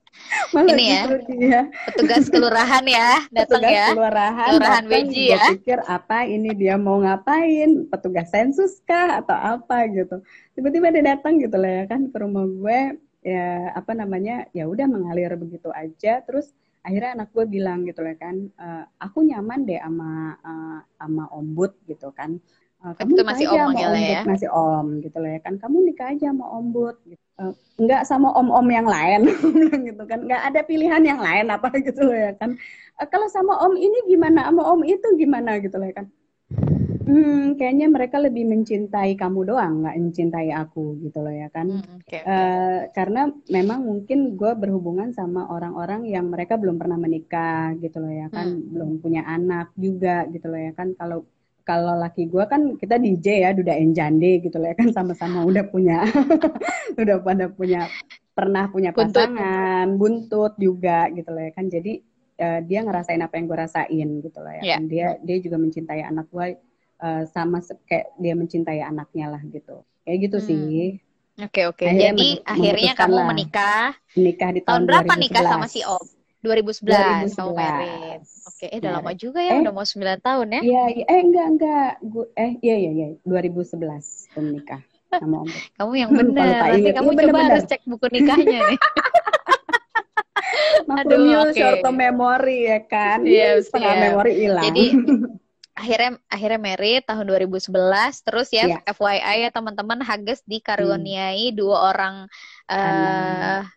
Malah ini ya dia. petugas kelurahan ya datang ya. kelurahan kelurahan Beji ya. pikir apa ini dia mau ngapain? Petugas sensus kah atau apa? gitu. Tiba-tiba dia datang gitu lah ya kan ke rumah gue. Ya apa namanya ya udah mengalir begitu aja. Terus akhirnya anak gue bilang gitu lah kan e, aku nyaman deh sama uh, sama ombud gitu kan. Uh, kamu itu masih om ya? masih om gitu lah ya kan. Kamu nikah aja sama ombud gitu nggak sama om-om yang lain. Gitu kan. Nggak ada pilihan yang lain apa gitu loh ya kan. Uh, kalau sama om ini gimana? Sama om itu gimana? Gitu loh ya kan. Hmm, kayaknya mereka lebih mencintai kamu doang nggak mencintai aku gitu loh ya kan. Hmm, okay, okay. Uh, karena memang mungkin gue berhubungan sama orang-orang yang mereka belum pernah menikah gitu loh ya kan. Hmm. belum punya anak juga gitu loh ya kan. Kalau kalau laki gue kan kita DJ ya Duda Enjande gitu loh ya kan sama-sama udah punya udah pada punya pernah punya pasangan buntut, buntut juga gitu loh ya kan jadi uh, dia ngerasain apa yang gue rasain gitu loh ya yeah. kan dia dia juga mencintai anak gue uh, sama kayak dia mencintai anaknya lah gitu kayak gitu hmm. sih Oke oke. Jadi akhirnya kamu menikah. Menikah di tahun, tahun berapa 2011. nikah sama si Om? 2011, 2011. kamu merit. Oke, eh udah lama juga ya, eh, udah mau 9 tahun ya? Iya, iya. eh enggak enggak. Gu eh iya iya iya, 2011 aku nikah sama Om. kamu yang benar. Nanti kamu iya, coba bener, harus cek buku nikahnya nih. Maklum Aduh, okay. short memory ya kan. Iya, yes, setengah yeah. memori hilang. Jadi akhirnya akhirnya merit tahun 2011 terus ya yeah. FYI ya teman-teman Hages dikaruniai hmm. dua orang uh, anak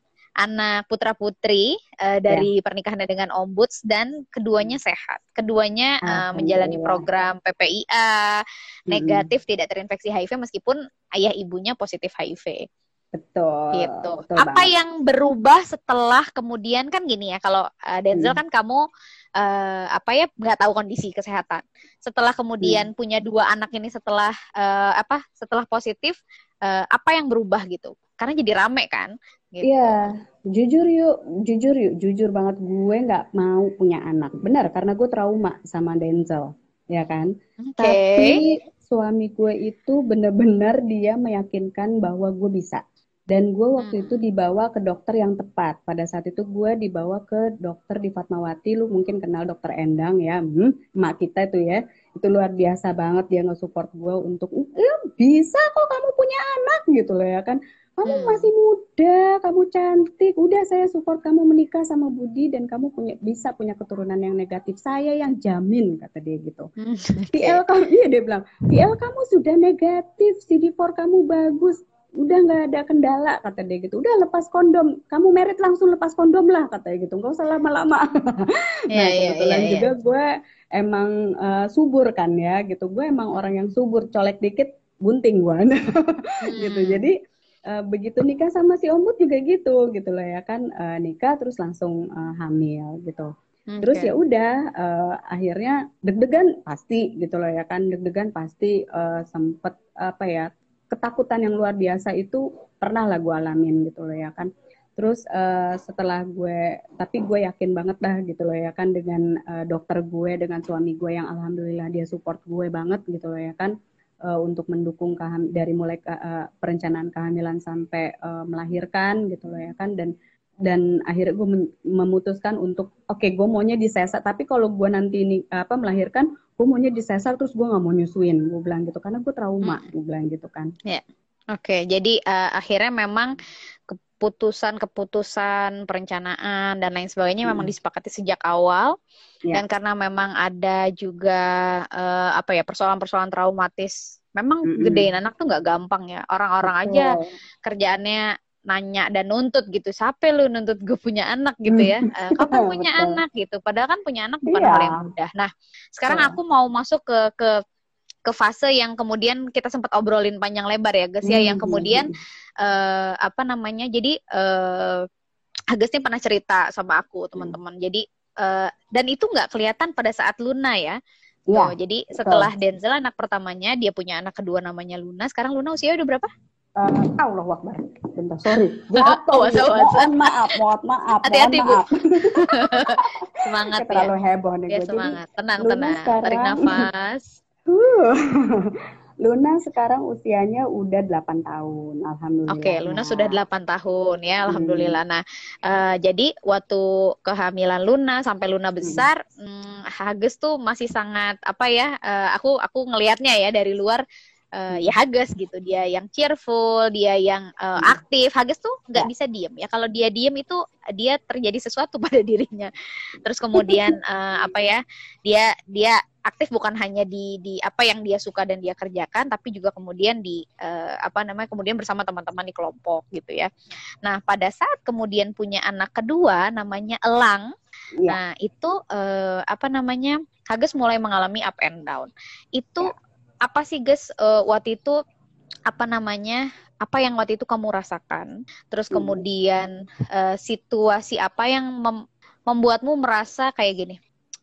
putra putri uh, dari yeah. pernikahannya dengan ombuds dan keduanya sehat. Keduanya uh, menjalani program PPIA negatif hmm. tidak terinfeksi HIV meskipun ayah ibunya positif HIV. Betul. Gitu. Betul Apa banget. yang berubah setelah kemudian kan gini ya kalau uh, Denzel hmm. kan kamu uh, apa ya nggak tahu kondisi kesehatan. Setelah kemudian hmm. punya dua anak ini setelah uh, apa setelah positif uh, apa yang berubah gitu? Karena jadi rame kan Gitu. Iya, jujur yuk, jujur yuk, jujur banget gue nggak mau punya anak. Benar, karena gue trauma sama Denzel, ya kan? Okay. Tapi suami gue itu benar-benar dia meyakinkan bahwa gue bisa. Dan gue waktu hmm. itu dibawa ke dokter yang tepat. Pada saat itu gue dibawa ke dokter di Fatmawati. Lu mungkin kenal dokter Endang ya. Hmm, emak kita itu ya. Itu luar biasa banget dia nge-support gue untuk, bisa kok kamu punya anak gitu loh ya kan kamu hmm. masih muda, kamu cantik, udah saya support kamu menikah sama Budi dan kamu punya bisa punya keturunan yang negatif. Saya yang jamin kata dia gitu. Hmm, PL kamu, iya dia bilang, PL kamu sudah negatif, CD4 kamu bagus, udah nggak ada kendala kata dia gitu. Udah lepas kondom, kamu merit langsung lepas kondom lah kata dia gitu. Nggak usah lama-lama. Yeah, nah yeah, kebetulan yeah, juga gue emang uh, subur kan ya gitu. Gue emang orang yang subur, colek dikit bunting gue. hmm. gitu. Jadi uh, begitu nikah sama si Ombud juga gitu gitu loh ya kan uh, nikah terus langsung uh, hamil gitu. Okay. Terus ya udah uh, akhirnya deg-degan pasti gitu loh ya kan deg-degan pasti uh, sempet apa ya ketakutan yang luar biasa itu pernah lah gue alamin gitu loh ya kan. Terus uh, setelah gue, tapi gue yakin banget dah gitu loh ya kan dengan uh, dokter gue, dengan suami gue yang alhamdulillah dia support gue banget gitu loh ya kan uh, untuk mendukung keham dari mulai ke, uh, perencanaan kehamilan sampai uh, melahirkan gitu loh ya kan dan dan akhirnya gue memutuskan untuk oke okay, gue maunya disesar tapi kalau gue nanti ini apa melahirkan gue maunya disesar terus gue nggak mau nyusuin gue bilang gitu karena gue trauma hmm. gue bilang gitu kan ya yeah. oke okay, jadi uh, akhirnya memang keputusan-keputusan perencanaan dan lain sebagainya hmm. memang disepakati sejak awal yeah. dan karena memang ada juga uh, apa ya persoalan-persoalan traumatis memang mm -hmm. gedein anak tuh nggak gampang ya orang-orang aja kerjaannya nanya dan nuntut gitu siapa lu nuntut gue punya anak gitu ya uh, kamu punya anak gitu padahal kan punya anak bukan yeah. hal yang mudah nah sekarang yeah. aku mau masuk ke ke ke fase yang kemudian kita sempat obrolin panjang lebar ya guys ya mm -hmm. yang kemudian uh, apa namanya jadi uh, Agus nih pernah cerita sama aku teman-teman. Hmm. Jadi uh, dan itu nggak kelihatan pada saat Luna ya. Iya. jadi setelah betul. Denzel anak pertamanya dia punya anak kedua namanya Luna. Sekarang Luna usia udah berapa? Uh, Allah Akbar. Bentar, sorry. Jatuh. oh, mohon maaf, mohon maaf. Hati-hati, Bu. semangat ya. Terlalu heboh nih ya, semangat. Tenang, Luna tenang. Sekarang... Tarik nafas. Luna sekarang usianya udah 8 tahun, alhamdulillah. Oke, okay, Luna sudah 8 tahun ya, alhamdulillah. Hmm. Nah, uh, jadi waktu kehamilan Luna sampai Luna besar, hmm. hmm, Hages tuh masih sangat apa ya? Uh, aku aku ngelihatnya ya dari luar uh, ya Hages gitu dia yang cheerful dia yang uh, aktif Hages tuh nggak ya. bisa diem ya kalau dia diem itu dia terjadi sesuatu pada dirinya terus kemudian uh, apa ya dia dia aktif bukan hanya di di apa yang dia suka dan dia kerjakan tapi juga kemudian di uh, apa namanya kemudian bersama teman-teman di kelompok gitu ya. Nah, pada saat kemudian punya anak kedua namanya Elang. Ya. Nah, itu uh, apa namanya? Hages mulai mengalami up and down. Itu ya. apa sih, Ges, uh, waktu itu apa namanya? Apa yang waktu itu kamu rasakan? Terus hmm. kemudian uh, situasi apa yang mem membuatmu merasa kayak gini?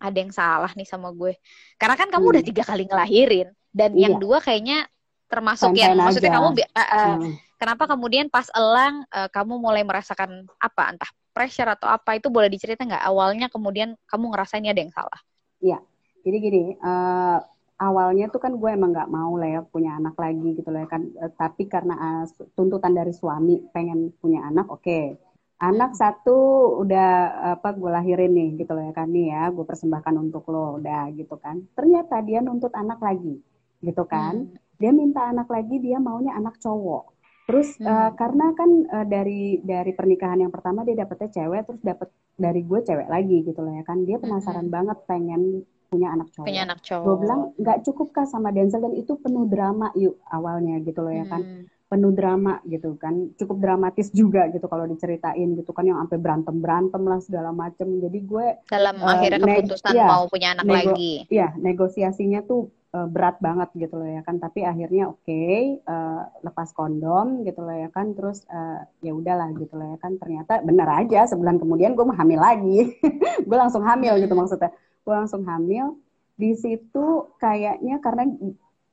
Ada yang salah nih sama gue. Karena kan kamu hmm. udah tiga kali ngelahirin dan iya. yang dua kayaknya termasuk Fine yang maksudnya kamu uh, uh, hmm. kenapa kemudian pas elang uh, kamu mulai merasakan apa entah pressure atau apa itu boleh diceritain nggak awalnya kemudian kamu ngerasain ada yang salah? Iya. Jadi gini, uh, awalnya tuh kan gue emang nggak mau lah ya punya anak lagi gitu lah ya kan. Uh, tapi karena uh, tuntutan dari suami pengen punya anak, oke. Okay anak satu udah apa gue lahirin nih gitu loh ya kan nih ya gue persembahkan untuk lo udah gitu kan ternyata dia nuntut anak lagi gitu kan hmm. dia minta anak lagi dia maunya anak cowok terus hmm. uh, karena kan uh, dari dari pernikahan yang pertama dia dapetnya cewek terus dapet dari gue cewek lagi gitu loh ya kan dia penasaran hmm. banget pengen punya anak cowok. Punya anak cowok. Gue bilang nggak cukup kah sama Denzel dan itu penuh drama yuk awalnya gitu loh ya kan. Hmm penuh drama gitu kan. Cukup dramatis juga gitu kalau diceritain gitu kan yang sampai berantem berantem lah segala macem. Jadi gue dalam uh, akhirnya keputusan ya, mau punya anak nego lagi. ya negosiasinya tuh uh, berat banget gitu loh ya kan. Tapi akhirnya oke okay, uh, eh, lepas kondom gitu loh ya kan. Terus uh, ya udahlah gitu loh ya kan. Ternyata benar aja sebulan kemudian gue mau hamil lagi. Gue langsung hamil gitu hmm. maksudnya. Gue langsung hamil. Di situ kayaknya karena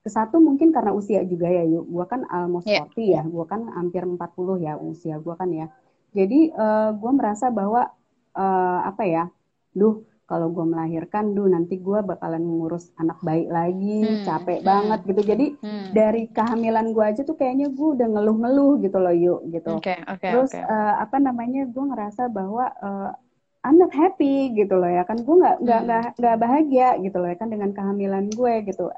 ke satu mungkin karena usia juga ya yuk gue kan almost yeah. 40 ya gue kan hampir 40 ya usia gue kan ya jadi uh, eh, gue merasa bahwa uh, apa ya duh kalau gue melahirkan duh nanti gue bakalan ngurus anak baik lagi hmm. capek hmm. banget gitu jadi hmm. dari kehamilan gue aja tuh kayaknya gue udah ngeluh-ngeluh gitu loh yuk gitu okay, okay, terus okay. Uh, apa namanya gue ngerasa bahwa uh, I'm not happy gitu loh ya kan gue nggak nggak hmm. nggak bahagia gitu loh ya kan dengan kehamilan gue gitu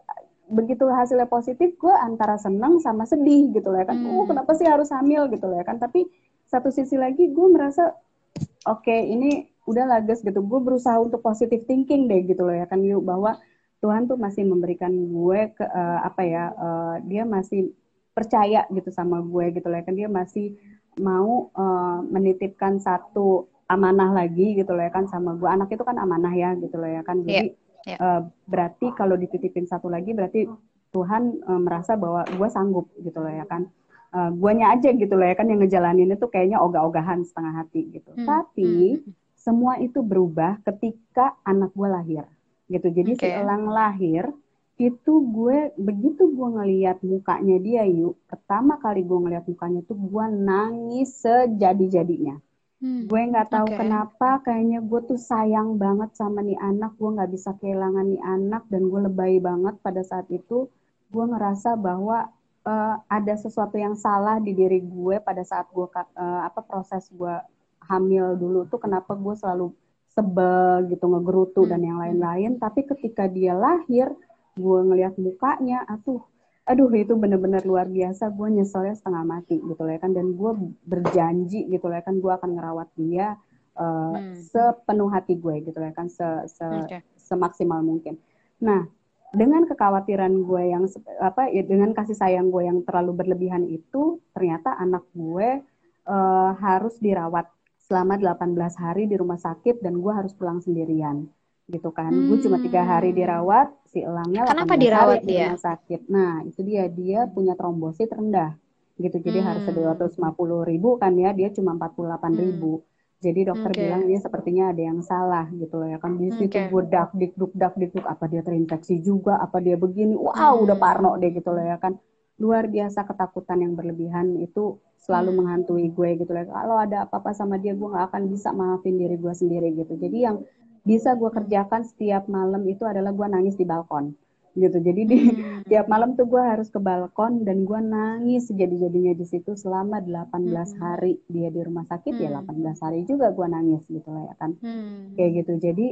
begitu hasilnya positif gue antara senang sama sedih gitu loh ya kan. Hmm. oh kenapa sih harus hamil gitu loh ya kan. Tapi satu sisi lagi gue merasa oke okay, ini udah lages gitu. Gue berusaha untuk positive thinking deh gitu loh ya kan. Yuk bahwa Tuhan tuh masih memberikan gue ke uh, apa ya uh, dia masih percaya gitu sama gue gitu loh ya kan. Dia masih mau uh, menitipkan satu amanah lagi gitu loh ya kan sama gue. Anak itu kan amanah ya gitu loh ya kan. Jadi yeah Yeah. Ya. Uh, berarti kalau dititipin satu lagi berarti Tuhan uh, merasa bahwa gue sanggup gitu loh ya kan. Uh, guanya aja gitu loh ya kan yang ngejalanin itu kayaknya ogah-ogahan setengah hati gitu. Hmm. Tapi hmm. semua itu berubah ketika anak gue lahir gitu. Jadi okay. si Elang lahir itu gue begitu gue ngeliat mukanya dia yuk pertama kali gue ngeliat mukanya tuh gue nangis sejadi-jadinya Hmm. Gue nggak tahu okay. kenapa, kayaknya gue tuh sayang banget sama nih anak. Gue nggak bisa kehilangan nih anak dan gue lebay banget pada saat itu. Gue ngerasa bahwa uh, ada sesuatu yang salah di diri gue pada saat gue uh, apa proses gue hamil dulu tuh kenapa gue selalu sebel gitu ngegerutu hmm. dan yang lain-lain. Tapi ketika dia lahir, gue ngeliat mukanya, atuh aduh itu bener-bener luar biasa gue nyeselnya setengah mati gitu loh ya kan dan gue berjanji gitu loh ya kan gue akan ngerawat dia uh, hmm. sepenuh hati gue gitu loh ya kan se, se okay. semaksimal mungkin nah dengan kekhawatiran gue yang apa ya dengan kasih sayang gue yang terlalu berlebihan itu ternyata anak gue uh, harus dirawat selama 18 hari di rumah sakit dan gue harus pulang sendirian gitu kan. Hmm. Gue cuma tiga hari dirawat, si elangnya Kenapa dirawat hari dia? Di sakit. Nah itu dia dia punya trombosit rendah gitu. Jadi hmm. harus 250 ribu kan ya, dia cuma 48 ribu. Hmm. Jadi dokter okay. bilang ini sepertinya ada yang salah gitu loh ya kan di situ okay. gue dak dikduk dak dikduk apa dia terinfeksi juga apa dia begini wow hmm. udah parno deh gitu loh ya kan luar biasa ketakutan yang berlebihan itu selalu hmm. menghantui gue gitu loh kalau ada apa-apa sama dia gue nggak akan bisa maafin diri gue sendiri gitu jadi yang bisa gue kerjakan setiap malam itu adalah gue nangis di balkon gitu. Jadi di hmm. tiap malam tuh gue harus ke balkon dan gue nangis sejadi-jadinya di situ selama 18 hmm. hari dia di rumah sakit ya hmm. ya 18 hari juga gue nangis gitu lah ya kan. Hmm. Kayak gitu. Jadi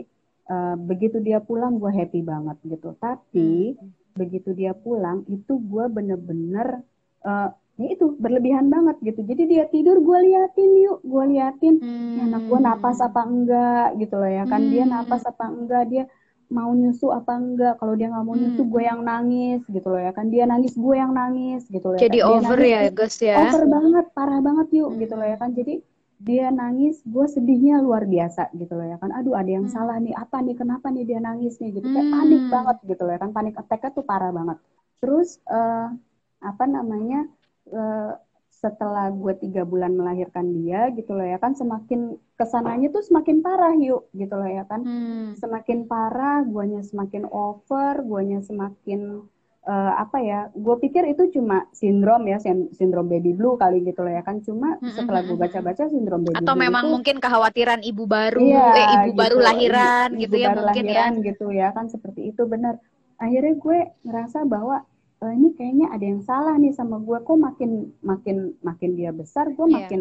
uh, begitu dia pulang gue happy banget gitu. Tapi hmm. begitu dia pulang itu gue bener-bener uh, ya itu berlebihan banget gitu. Jadi dia tidur gue liatin yuk, gue liatin hmm. ya anak gue napas apa enggak gitu loh ya kan. Hmm. Dia napas apa enggak dia mau nyusu apa enggak kalau dia nggak mau nyusu hmm. gue yang nangis gitu loh ya kan dia nangis gue yang nangis gitu loh jadi ya kan? over nangis, ya guys ya over banget parah banget yuk hmm. gitu loh ya kan jadi dia nangis gue sedihnya luar biasa gitu loh ya kan aduh ada yang hmm. salah nih apa nih kenapa nih dia nangis nih gitu kayak panik hmm. banget gitu loh ya kan panik attack tuh parah banget terus uh, apa namanya uh, setelah gue tiga bulan melahirkan dia gitu loh ya kan semakin ke sananya tuh semakin parah yuk gitu loh ya kan. Hmm. semakin parah guanya semakin over guanya semakin uh, apa ya gue pikir itu cuma sindrom ya sindrom baby blue kali gitu loh ya kan. Cuma hmm, setelah gue hmm, hmm, baca-baca sindrom baby atau blue memang itu, mungkin kekhawatiran ibu baru iya, eh ibu gitu, baru lahiran ibu, gitu ibu ya baru mungkin ya. lahiran, ya gitu ya kan seperti itu benar. Akhirnya gue ngerasa bahwa e, ini kayaknya ada yang salah nih sama gue kok makin makin makin dia besar gue yeah. makin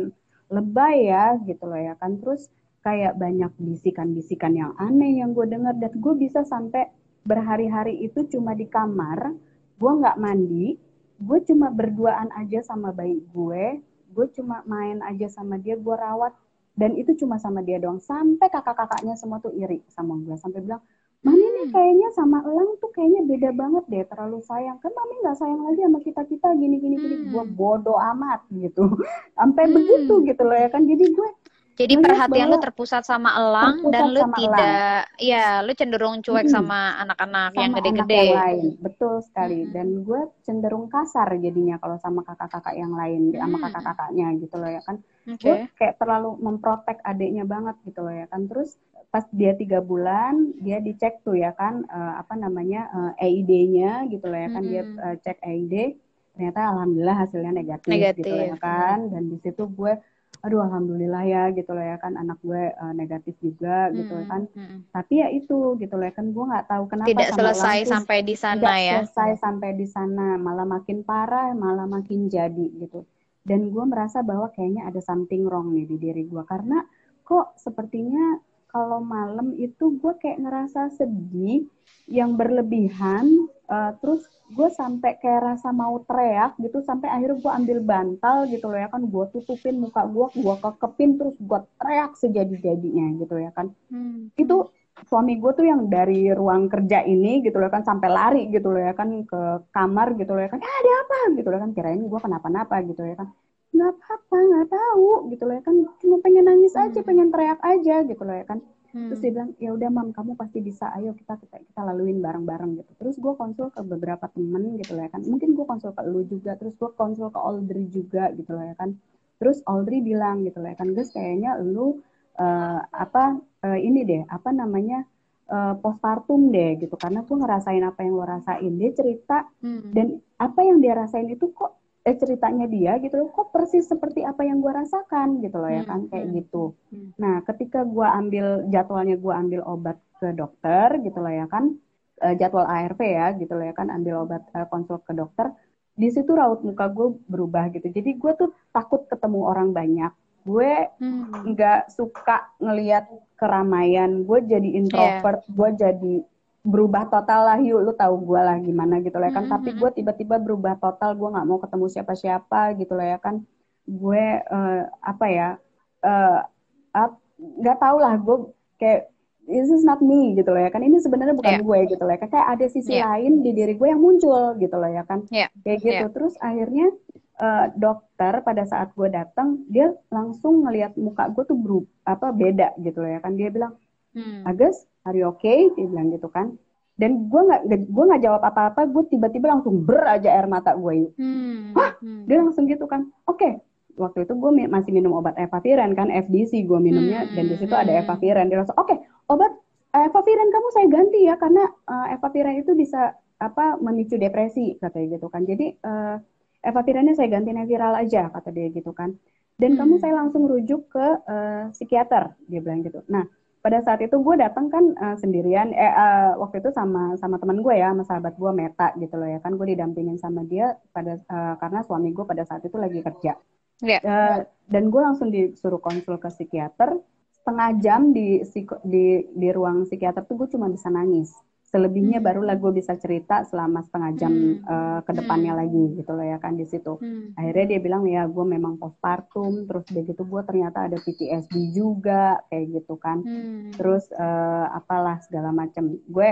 lebay ya gitu loh ya kan. Terus kayak banyak bisikan-bisikan yang aneh yang gue dengar. Dan gue bisa sampai berhari-hari itu cuma di kamar gue nggak mandi gue cuma berduaan aja sama bayi gue gue cuma main aja sama dia gue rawat. Dan itu cuma sama dia doang. Sampai kakak-kakaknya semua tuh iri sama gue sampai bilang Mami nih hmm. kayaknya sama Elang tuh kayaknya beda banget deh, terlalu sayang. Kan Mami nggak sayang lagi sama kita-kita gini-gini gini. Hmm. Gue bodoh amat gitu. Sampai hmm. begitu gitu loh ya kan. Jadi gue jadi perhatian lu terpusat sama elang terpusat dan lu tidak elang. ya lu cenderung cuek hmm. sama anak-anak yang gede-gede. lain. Betul sekali. Hmm. Dan gue cenderung kasar jadinya kalau sama kakak-kakak yang lain hmm. sama kakak-kakaknya gitu loh ya kan. Okay. Gue kayak terlalu memprotek adiknya banget gitu loh ya kan. Terus pas dia tiga bulan dia dicek tuh ya kan uh, apa namanya uh, eh, EID-nya gitu loh ya kan hmm. dia uh, cek EID ternyata alhamdulillah hasilnya negatif, negatif. gitu loh ya kan dan di situ gue aduh alhamdulillah ya gitu loh ya kan anak gue uh, negatif juga hmm. gitu loh kan hmm. tapi ya itu gitu loh ya kan gue nggak tahu kenapa tidak selesai sampai di sana tidak ya selesai sampai di sana malah makin parah malah makin jadi gitu dan gue merasa bahwa kayaknya ada something wrong nih di diri gue karena kok sepertinya kalau malam itu gue kayak ngerasa sedih yang berlebihan uh, terus gue sampai kayak rasa mau teriak gitu sampai akhirnya gue ambil bantal gitu loh ya kan gue tutupin muka gue gue kekepin terus gue teriak sejadi-jadinya gitu ya kan. Hmm. itu suami gue tuh yang dari ruang kerja ini gitu loh kan sampai lari gitu loh ya kan ke kamar gitu loh ya kan eh, ada apa? gitu loh kan kirain gue kenapa-napa gitu ya kan nggak apa-apa nggak tahu gitu loh ya kan. Cuma pengen nangis aja hmm. pengen teriak aja gitu loh ya kan. Hmm. terus dia bilang ya udah mam kamu pasti bisa. Ayo kita kita kita laluin bareng-bareng gitu. Terus gue konsul ke beberapa temen gitu loh ya kan. Mungkin gue konsul ke lu juga terus gue konsul ke Audrey juga gitu loh ya kan. Terus Audrey bilang gitu loh ya kan guys kayaknya lu uh, apa uh, ini deh apa namanya uh, postpartum deh gitu. Karena gue ngerasain apa yang lo rasain. Dia cerita hmm. dan apa yang dia rasain itu kok eh ceritanya dia gitu loh kok persis seperti apa yang gue rasakan gitu loh ya hmm, kan kayak hmm, gitu hmm. nah ketika gue ambil jadwalnya gue ambil obat ke dokter gitu loh ya kan uh, jadwal ARV ya gitu loh ya kan ambil obat uh, konsul ke dokter di situ raut muka gue berubah gitu jadi gue tuh takut ketemu orang banyak gue nggak hmm. suka ngelihat keramaian gue jadi introvert yeah. gue jadi berubah total lah yuk lu tahu gue lah gimana gitu lah ya kan mm-hmm. tapi gue tiba-tiba berubah total gue nggak mau ketemu siapa-siapa gitu lah ya kan gue uh, apa ya nggak uh, tahu lah gue kayak this is not me gitu loh ya kan ini sebenarnya bukan yeah. gue gitu loh ya kan kayak ada sisi yeah. lain di diri gue yang muncul gitu loh ya kan yeah. kayak gitu yeah. terus akhirnya uh, dokter pada saat gue datang dia langsung ngelihat muka gue tuh berubah apa beda gitu loh ya kan dia bilang hmm. Agus are you okay? Dia bilang gitu kan. Dan gue nggak gue nggak jawab apa-apa gue tiba-tiba langsung ber aja air mata gue hmm. hah? hmm. dia langsung gitu kan. Oke. Okay, waktu itu gue masih minum obat evaviren kan FDC gue minumnya. Hmm. dan di situ ada evaviren. Dia langsung oke okay, obat evaviren kamu saya ganti ya karena uh, itu bisa apa memicu depresi katanya gitu kan. Jadi uh, saya ganti viral aja kata dia gitu kan. Dan hmm. kamu saya langsung rujuk ke uh, psikiater dia bilang gitu. Nah pada saat itu gue datang kan uh, sendirian eh uh, waktu itu sama sama teman gue ya sama sahabat gue Meta gitu loh ya. Kan gue didampingin sama dia pada uh, karena suami gue pada saat itu lagi kerja. Yeah. uh, dan gue langsung disuruh konsul ke psikiater. Setengah jam di di di ruang psikiater tuh gue cuma bisa nangis selebihnya hmm. barulah gue bisa cerita selama setengah jam hmm. uh, ke depannya hmm. lagi gitu loh ya kan di situ hmm. akhirnya dia bilang ya gue memang postpartum terus begitu gue ternyata ada PTSD juga kayak gitu kan hmm. terus uh, apalah segala macam gue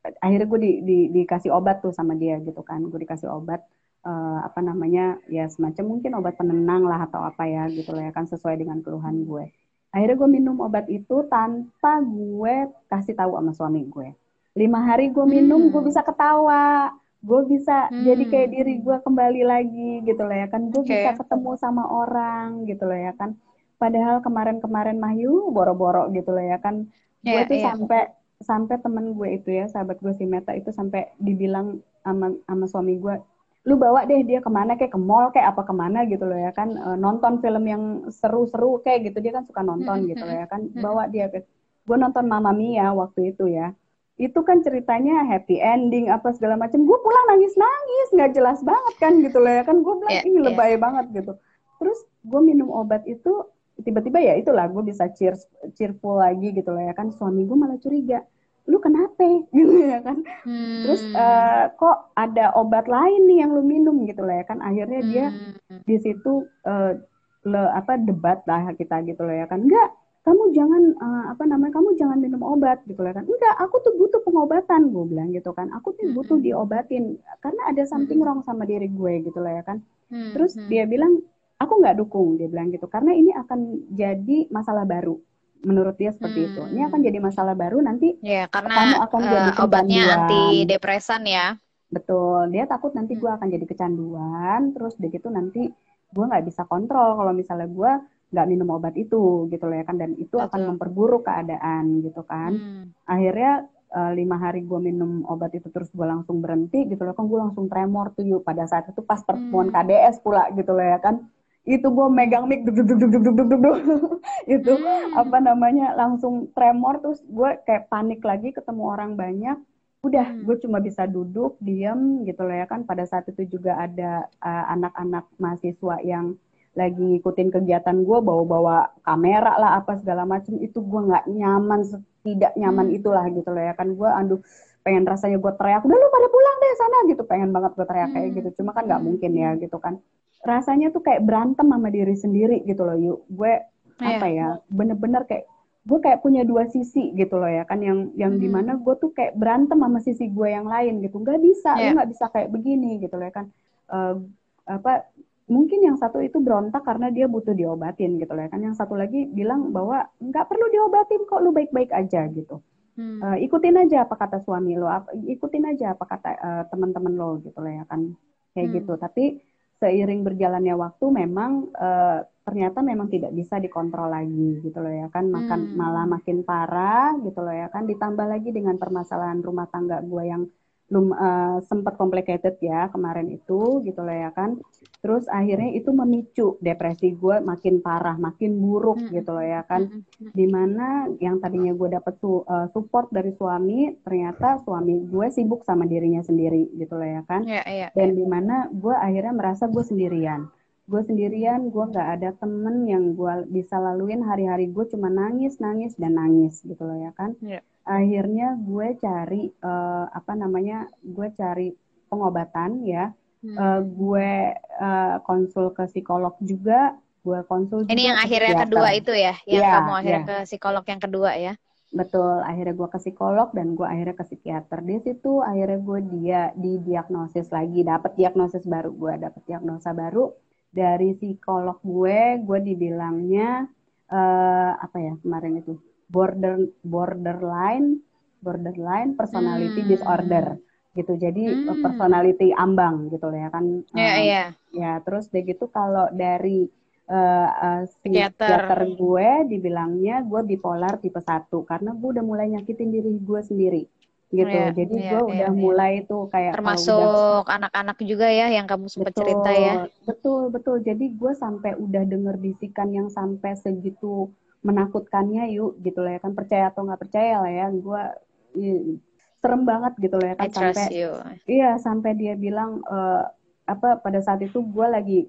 akhirnya gue di, di, dikasih obat tuh sama dia gitu kan gue dikasih obat uh, apa namanya ya semacam mungkin obat penenang lah atau apa ya gitu loh ya kan sesuai dengan keluhan gue akhirnya gue minum obat itu tanpa gue kasih tahu sama suami gue lima hari gue minum hmm. gue bisa ketawa. Gue bisa hmm. jadi kayak diri gue kembali lagi gitu loh ya kan. Gue okay. bisa ketemu sama orang gitu loh ya kan. Padahal kemarin-kemarin Mahyu boro-boro gitu loh ya kan. Gue yeah, tuh yeah. sampai sampai temen gue itu ya sahabat gue si Meta itu sampai dibilang sama sama suami gue lu bawa deh dia ke mana kayak ke mall kayak apa ke mana gitu loh ya kan. E, nonton film yang seru-seru kayak gitu. Dia kan suka nonton hmm, gitu loh ya kan. hmm, bawa dia ke gue nonton Mama Mia waktu itu ya itu kan ceritanya happy ending apa segala macam. Gue pulang nangis nangis nggak jelas banget kan gitu loh ya. Kan gue bilang yeah, ini yeah. lebay banget gitu. Terus gue minum obat itu tiba-tiba ya itulah gue bisa cheer cheerful lagi gitu loh ya kan. Suami gue malah curiga lu kenapa? Gitu ya kan. Hmm. terus uh, kok ada obat lain nih yang lu minum gitu loh ya kan. Akhirnya dia hmm. di situ uh, le, apa debat lah kita gitu loh ya kan. Enggak kamu jangan uh, apa namanya kamu jangan minum obat gitu kan. Enggak aku tuh butuh pengobatan gue bilang gitu kan. Aku tuh butuh diobatin karena ada something wrong sama diri gue gitu lah ya kan. Terus dia bilang aku nggak dukung dia bilang gitu karena ini akan jadi masalah baru. Menurut dia seperti hmm. itu ini akan jadi masalah baru nanti ya karena kamu akan uh, jadi obatnya anti depresan ya. Betul dia takut nanti gue akan jadi kecanduan terus begitu nanti gue nggak bisa kontrol kalau misalnya gue nggak minum obat itu gitu loh ya kan dan itu Betul. akan memperburuk keadaan gitu kan hmm. akhirnya uh, lima hari gue minum obat itu terus gue langsung berhenti gitu loh kan gue langsung tremor tuh yuk pada saat itu pas pertemuan hmm. KDS pula gitu loh ya kan itu gue megang mic duduk duduk duduk duduk duduk itu hmm. apa namanya langsung tremor terus gue kayak panik lagi ketemu orang banyak udah hmm. gue cuma bisa duduk diam gitu loh ya kan pada saat itu juga ada eh, anak-anak uh, anak -anak mahasiswa yang lagi ngikutin kegiatan gue bawa-bawa kamera lah apa segala macam itu gue nggak nyaman tidak nyaman hmm. itulah gitu loh ya kan gue aduh pengen rasanya gue teriak udah lu pada pulang deh sana gitu pengen banget gue teriak hmm. kayak gitu cuma kan nggak hmm. mungkin ya gitu kan rasanya tuh kayak berantem sama diri sendiri gitu loh yuk gue yeah. apa ya bener-bener kayak gue kayak punya dua sisi gitu loh ya kan yang yang hmm. di mana gue tuh kayak berantem sama sisi gue yang lain gitu nggak bisa yeah. lu nggak bisa kayak begini gitu loh ya kan uh, apa mungkin yang satu itu berontak karena dia butuh diobatin gitu loh ya kan yang satu lagi bilang bahwa nggak perlu diobatin kok lu baik-baik aja gitu hmm. uh, ikutin aja apa kata suami lo ikutin aja apa kata uh, teman-teman lo gitu loh ya kan kayak hmm. gitu tapi seiring berjalannya waktu memang uh, ternyata memang tidak bisa dikontrol lagi gitu loh ya kan makan hmm. malah makin parah gitu loh ya kan ditambah lagi dengan permasalahan rumah tangga gue yang belum uh, sempat complicated ya kemarin itu gitu loh ya kan. Terus akhirnya itu memicu depresi gue makin parah makin buruk hmm. gitu loh ya kan. hmm. hmm. di mana yang tadinya gue dapet su uh, support dari suami ternyata suami gue sibuk sama dirinya sendiri gitu loh ya kan. Yeah, yeah, dan di mana gue akhirnya merasa gue sendirian. Gue sendirian gue nggak ada temen yang gue bisa laluin. Hari-hari gue cuma nangis nangis dan nangis gitu loh ya kan. Yeah akhirnya gue cari uh, apa namanya gue cari pengobatan ya. Hmm. uh, gue uh, konsul ke psikolog juga gue konsul ini juga yang akhirnya psikiater. kedua itu ya? Yang yeah, kamu akhirnya yeah. ke psikolog yang kedua ya? Betul akhirnya gue ke psikolog dan gue akhirnya ke psikiater. Di situ akhirnya gue dia didiagnosis lagi dapat diagnosis baru. Gue dapat diagnosa baru dari psikolog gue. Gue dibilangnya uh, apa ya kemarin itu border borderline borderline personality hmm. disorder gitu jadi hmm. personality ambang gitu ya kan yeah, um, yeah. ya terus begitu kalau dari uh, uh, psikiater gue dibilangnya gue bipolar tipe satu karena gue udah mulai nyakitin diri gue sendiri gitu. Yeah, Jadi yeah, gue yeah, udah yeah. mulai tuh kayak termasuk anak-anak juga ya yang kamu sempat betul, cerita ya. Betul betul. Jadi gue sampai udah denger bisikan yang sampai segitu menakutkannya yuk gitu lah ya kan percaya atau nggak percaya lah ya gue serem banget gitu lah ya kan sampai you. iya sampai dia bilang uh, apa pada saat itu gue lagi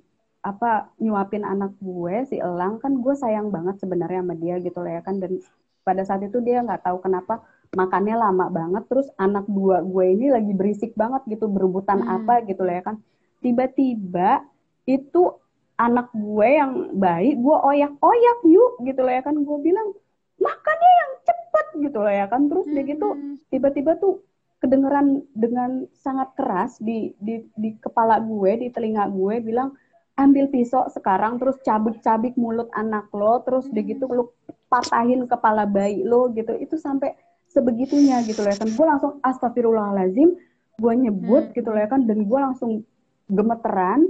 apa nyuapin anak gue si Elang kan gue sayang banget sebenarnya sama dia gitu lah ya kan dan pada saat itu dia nggak tahu kenapa makannya lama banget terus anak dua gue ini lagi berisik banget gitu berebutan hmm. apa gitu lah ya kan tiba-tiba itu anak gue yang baik gue oyak-oyak yuk gitu lah ya kan gue bilang makannya yang cepet gitu lah ya kan terus hmm. dia gitu hmm. tiba-tiba tuh kedengeran dengan sangat keras di, di di kepala gue di telinga gue bilang ambil pisau sekarang terus cabik-cabik mulut anak lo terus hmm. dia gitu lu patahin kepala bayi lo gitu itu sampai sebegitunya gitu loh ya kan gue langsung astagfirullahalazim gue nyebut hmm. gitu loh ya kan dan gue langsung gemeteran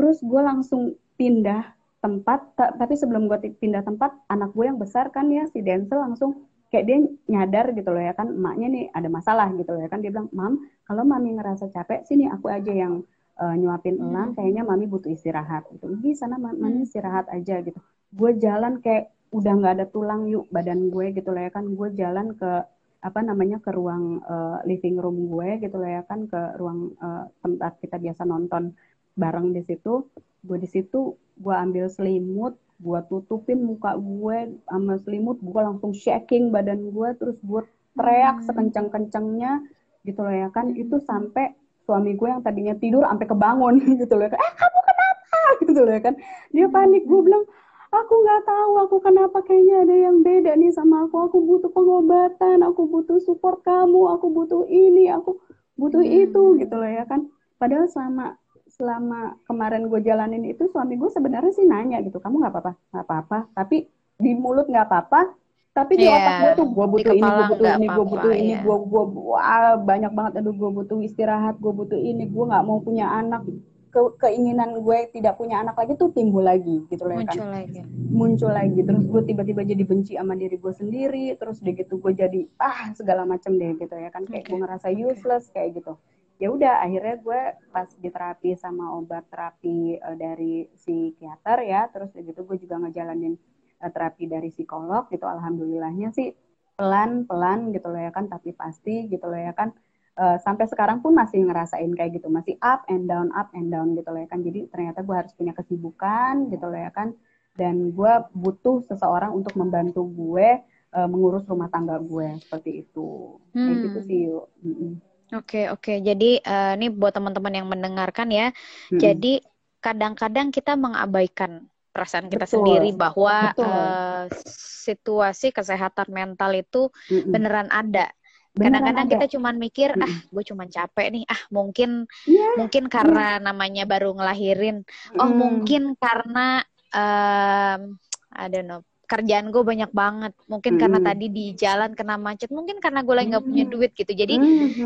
terus gue langsung pindah tempat tapi sebelum gue pindah tempat anak gue yang besar kan ya si Denzel langsung kayak dia nyadar gitu loh ya kan emaknya nih ada masalah gitu loh ya kan. Dia bilang mam kalau mami ngerasa capek sini aku aja yang uh, nyuapin hmm. elang kayaknya mami butuh istirahat gitu. Di sana mami hmm. istirahat aja gitu. Gue jalan kayak udah nggak ada tulang yuk badan gue gitu loh ya kan. Gue jalan ke apa namanya ke ruang uh, living room gue gitu loh ya kan ke ruang uh, tempat kita biasa nonton bareng di situ. Gue di situ gue ambil selimut gue tutupin muka gue sama selimut gue langsung shaking badan gue terus gue teriak hmm. sekencang kencangnya gitu loh ya kan. Itu sampai suami gue yang tadinya tidur sampai kebangun gitu loh. Ya kan eh kamu kenapa? gitu loh ya kan. Dia panik gue bilang aku nggak tahu aku kenapa kayaknya ada yang beda nih sama aku. Aku butuh pengobatan aku butuh support kamu aku butuh ini aku butuh hmm. itu gitu loh ya kan. Padahal selama selama kemarin gue jalanin itu suami gue sebenarnya sih nanya gitu kamu nggak apa-apa nggak apa-apa tapi di mulut nggak apa-apa tapi di yeah. otak gue tuh gue butuh ini gue butuh ini gue butuh ini gue gue wah banyak banget aduh gue butuh istirahat gue butuh ini gue nggak mau punya anak ke keinginan gue tidak punya anak lagi tuh timbul lagi gitu loh ya muncul kan lagi. muncul lagi terus gue tiba-tiba jadi benci sama diri gue sendiri terus deh gitu gue jadi ah segala macem deh gitu ya kan kayak okay. gue ngerasa useless okay. kayak gitu ya udah akhirnya gue pas di terapi sama obat terapi uh, dari psikiater ya terus gitu gue juga ngejalanin uh, terapi dari psikolog gitu alhamdulillahnya sih pelan pelan gitu loh ya kan tapi pasti gitu loh ya kan. Uh, sampai sekarang pun masih ngerasain kayak gitu masih up and down up and down gitu loh ya kan. Jadi ternyata gue harus punya kesibukan gitu loh ya kan. Dan gue butuh seseorang untuk membantu gue uh, mengurus rumah tangga gue seperti itu. Hmm. kayak gitu sih yuk Oke oke, jadi uh, ini buat teman-teman yang mendengarkan ya. Hmm. Jadi kadang-kadang kita mengabaikan perasaan kita Betul. sendiri bahwa Uh, situasi kesehatan mental itu mm beneran ada kadang-kadang kita cuma mikir ah gue cuma capek nih ah mungkin yeah. mungkin karena yeah. namanya baru ngelahirin oh mm. mungkin karena um, I don't know kerjaan gue banyak banget mungkin mm. karena tadi di jalan kena macet mungkin karena gue lagi nggak punya duit gitu jadi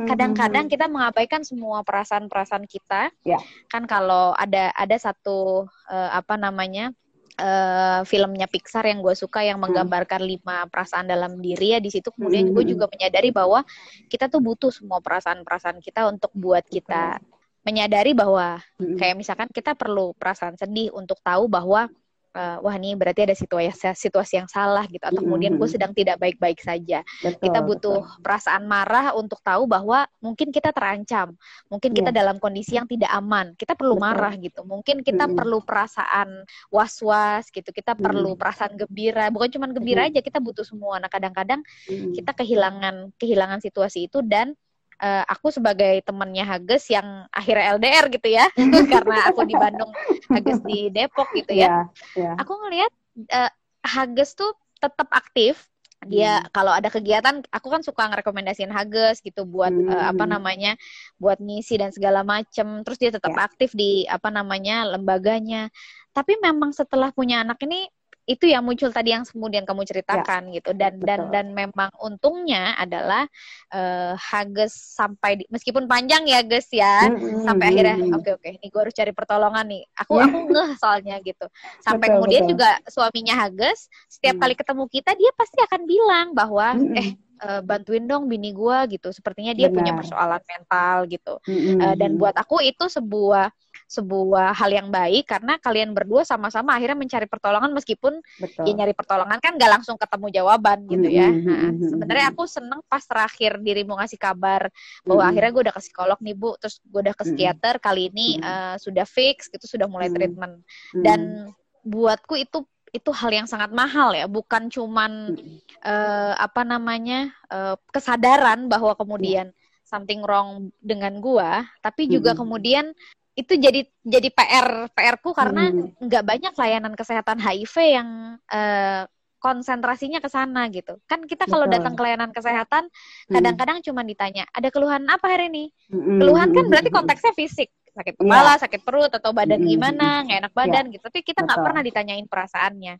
kadang-kadang kita mengabaikan semua perasaan-perasaan kita yeah. kan kalau ada ada satu uh, apa namanya uh, filmnya Pixar yang gue suka yang hmm. menggambarkan hmm. lima perasaan dalam diri ya di situ kemudian hmm. gue juga menyadari bahwa kita tuh butuh semua perasaan-perasaan kita untuk buat kita menyadari bahwa hmm. kayak misalkan kita perlu perasaan sedih untuk tahu bahwa uh, wah ini berarti ada situasi situasi yang salah gitu atau kemudian gue sedang tidak baik-baik saja. Betul, kita butuh betul. perasaan marah untuk tahu bahwa mungkin kita terancam, mungkin kita yeah. dalam kondisi yang tidak aman. Kita perlu betul. marah gitu. Mungkin kita mm-hmm. perlu perasaan was-was gitu. Kita mm-hmm. perlu perasaan gembira. Bukan cuma gembira mm-hmm. aja, kita butuh semua. Nah, kadang-kadang mm-hmm. kita kehilangan kehilangan situasi itu dan uh, aku sebagai temannya Hages yang akhirnya LDR gitu ya karena aku di Bandung Hages di Depok gitu ya yeah, yeah. aku ngelihat uh, Hages tuh tetap aktif dia hmm. kalau ada kegiatan aku kan suka ngerekomendasiin Hages gitu buat hmm. uh, apa namanya buat misi dan segala macem terus dia tetap yeah. aktif di apa namanya lembaganya tapi memang setelah punya anak ini itu yang muncul tadi yang kemudian kamu ceritakan ya, gitu dan betul. dan dan memang untungnya adalah uh, Hages sampai di, meskipun panjang ya guys ya hmm, sampai akhirnya oke okay, oke okay, ini gue harus cari pertolongan nih aku ya. aku ngeh soalnya gitu sampai betul, kemudian betul. juga suaminya Hages setiap hmm. kali ketemu kita dia pasti akan bilang bahwa hmm. eh uh, bantuin dong bini gue gitu sepertinya dia Benar. punya persoalan mental gitu hmm. uh, dan buat aku itu sebuah sebuah hal yang baik karena kalian berdua sama-sama akhirnya mencari pertolongan meskipun Betul. ya nyari pertolongan kan gak langsung ketemu jawaban gitu ya. Nah, sebenarnya aku seneng pas terakhir dirimu ngasih kabar bahwa mm-hmm. akhirnya gue udah ke psikolog nih bu, terus gue udah ke psikiater kali ini uh, sudah fix gitu sudah mulai treatment. Dan buatku itu itu hal yang sangat mahal ya, bukan cuman uh, apa namanya uh, kesadaran bahwa kemudian something wrong dengan gua, tapi juga mm kemudian itu jadi jadi PR PR-ku karena hmm. nggak hmm. banyak layanan kesehatan HIV yang uh, konsentrasinya ke sana gitu. Kan kita kalau datang ke layanan kesehatan hmm. kadang-kadang cuma ditanya, "Ada keluhan apa hari ini?" Hmm. Keluhan kan berarti konteksnya fisik, sakit kepala, yeah. sakit perut atau badan gimana, nggak enak badan yeah. gitu. Tapi kita nggak pernah ditanyain perasaannya.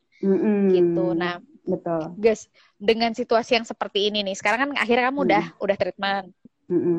Gitu. Nah, betul. Guys, dengan situasi yang seperti ini nih, sekarang kan akhirnya kamu udah udah treatment.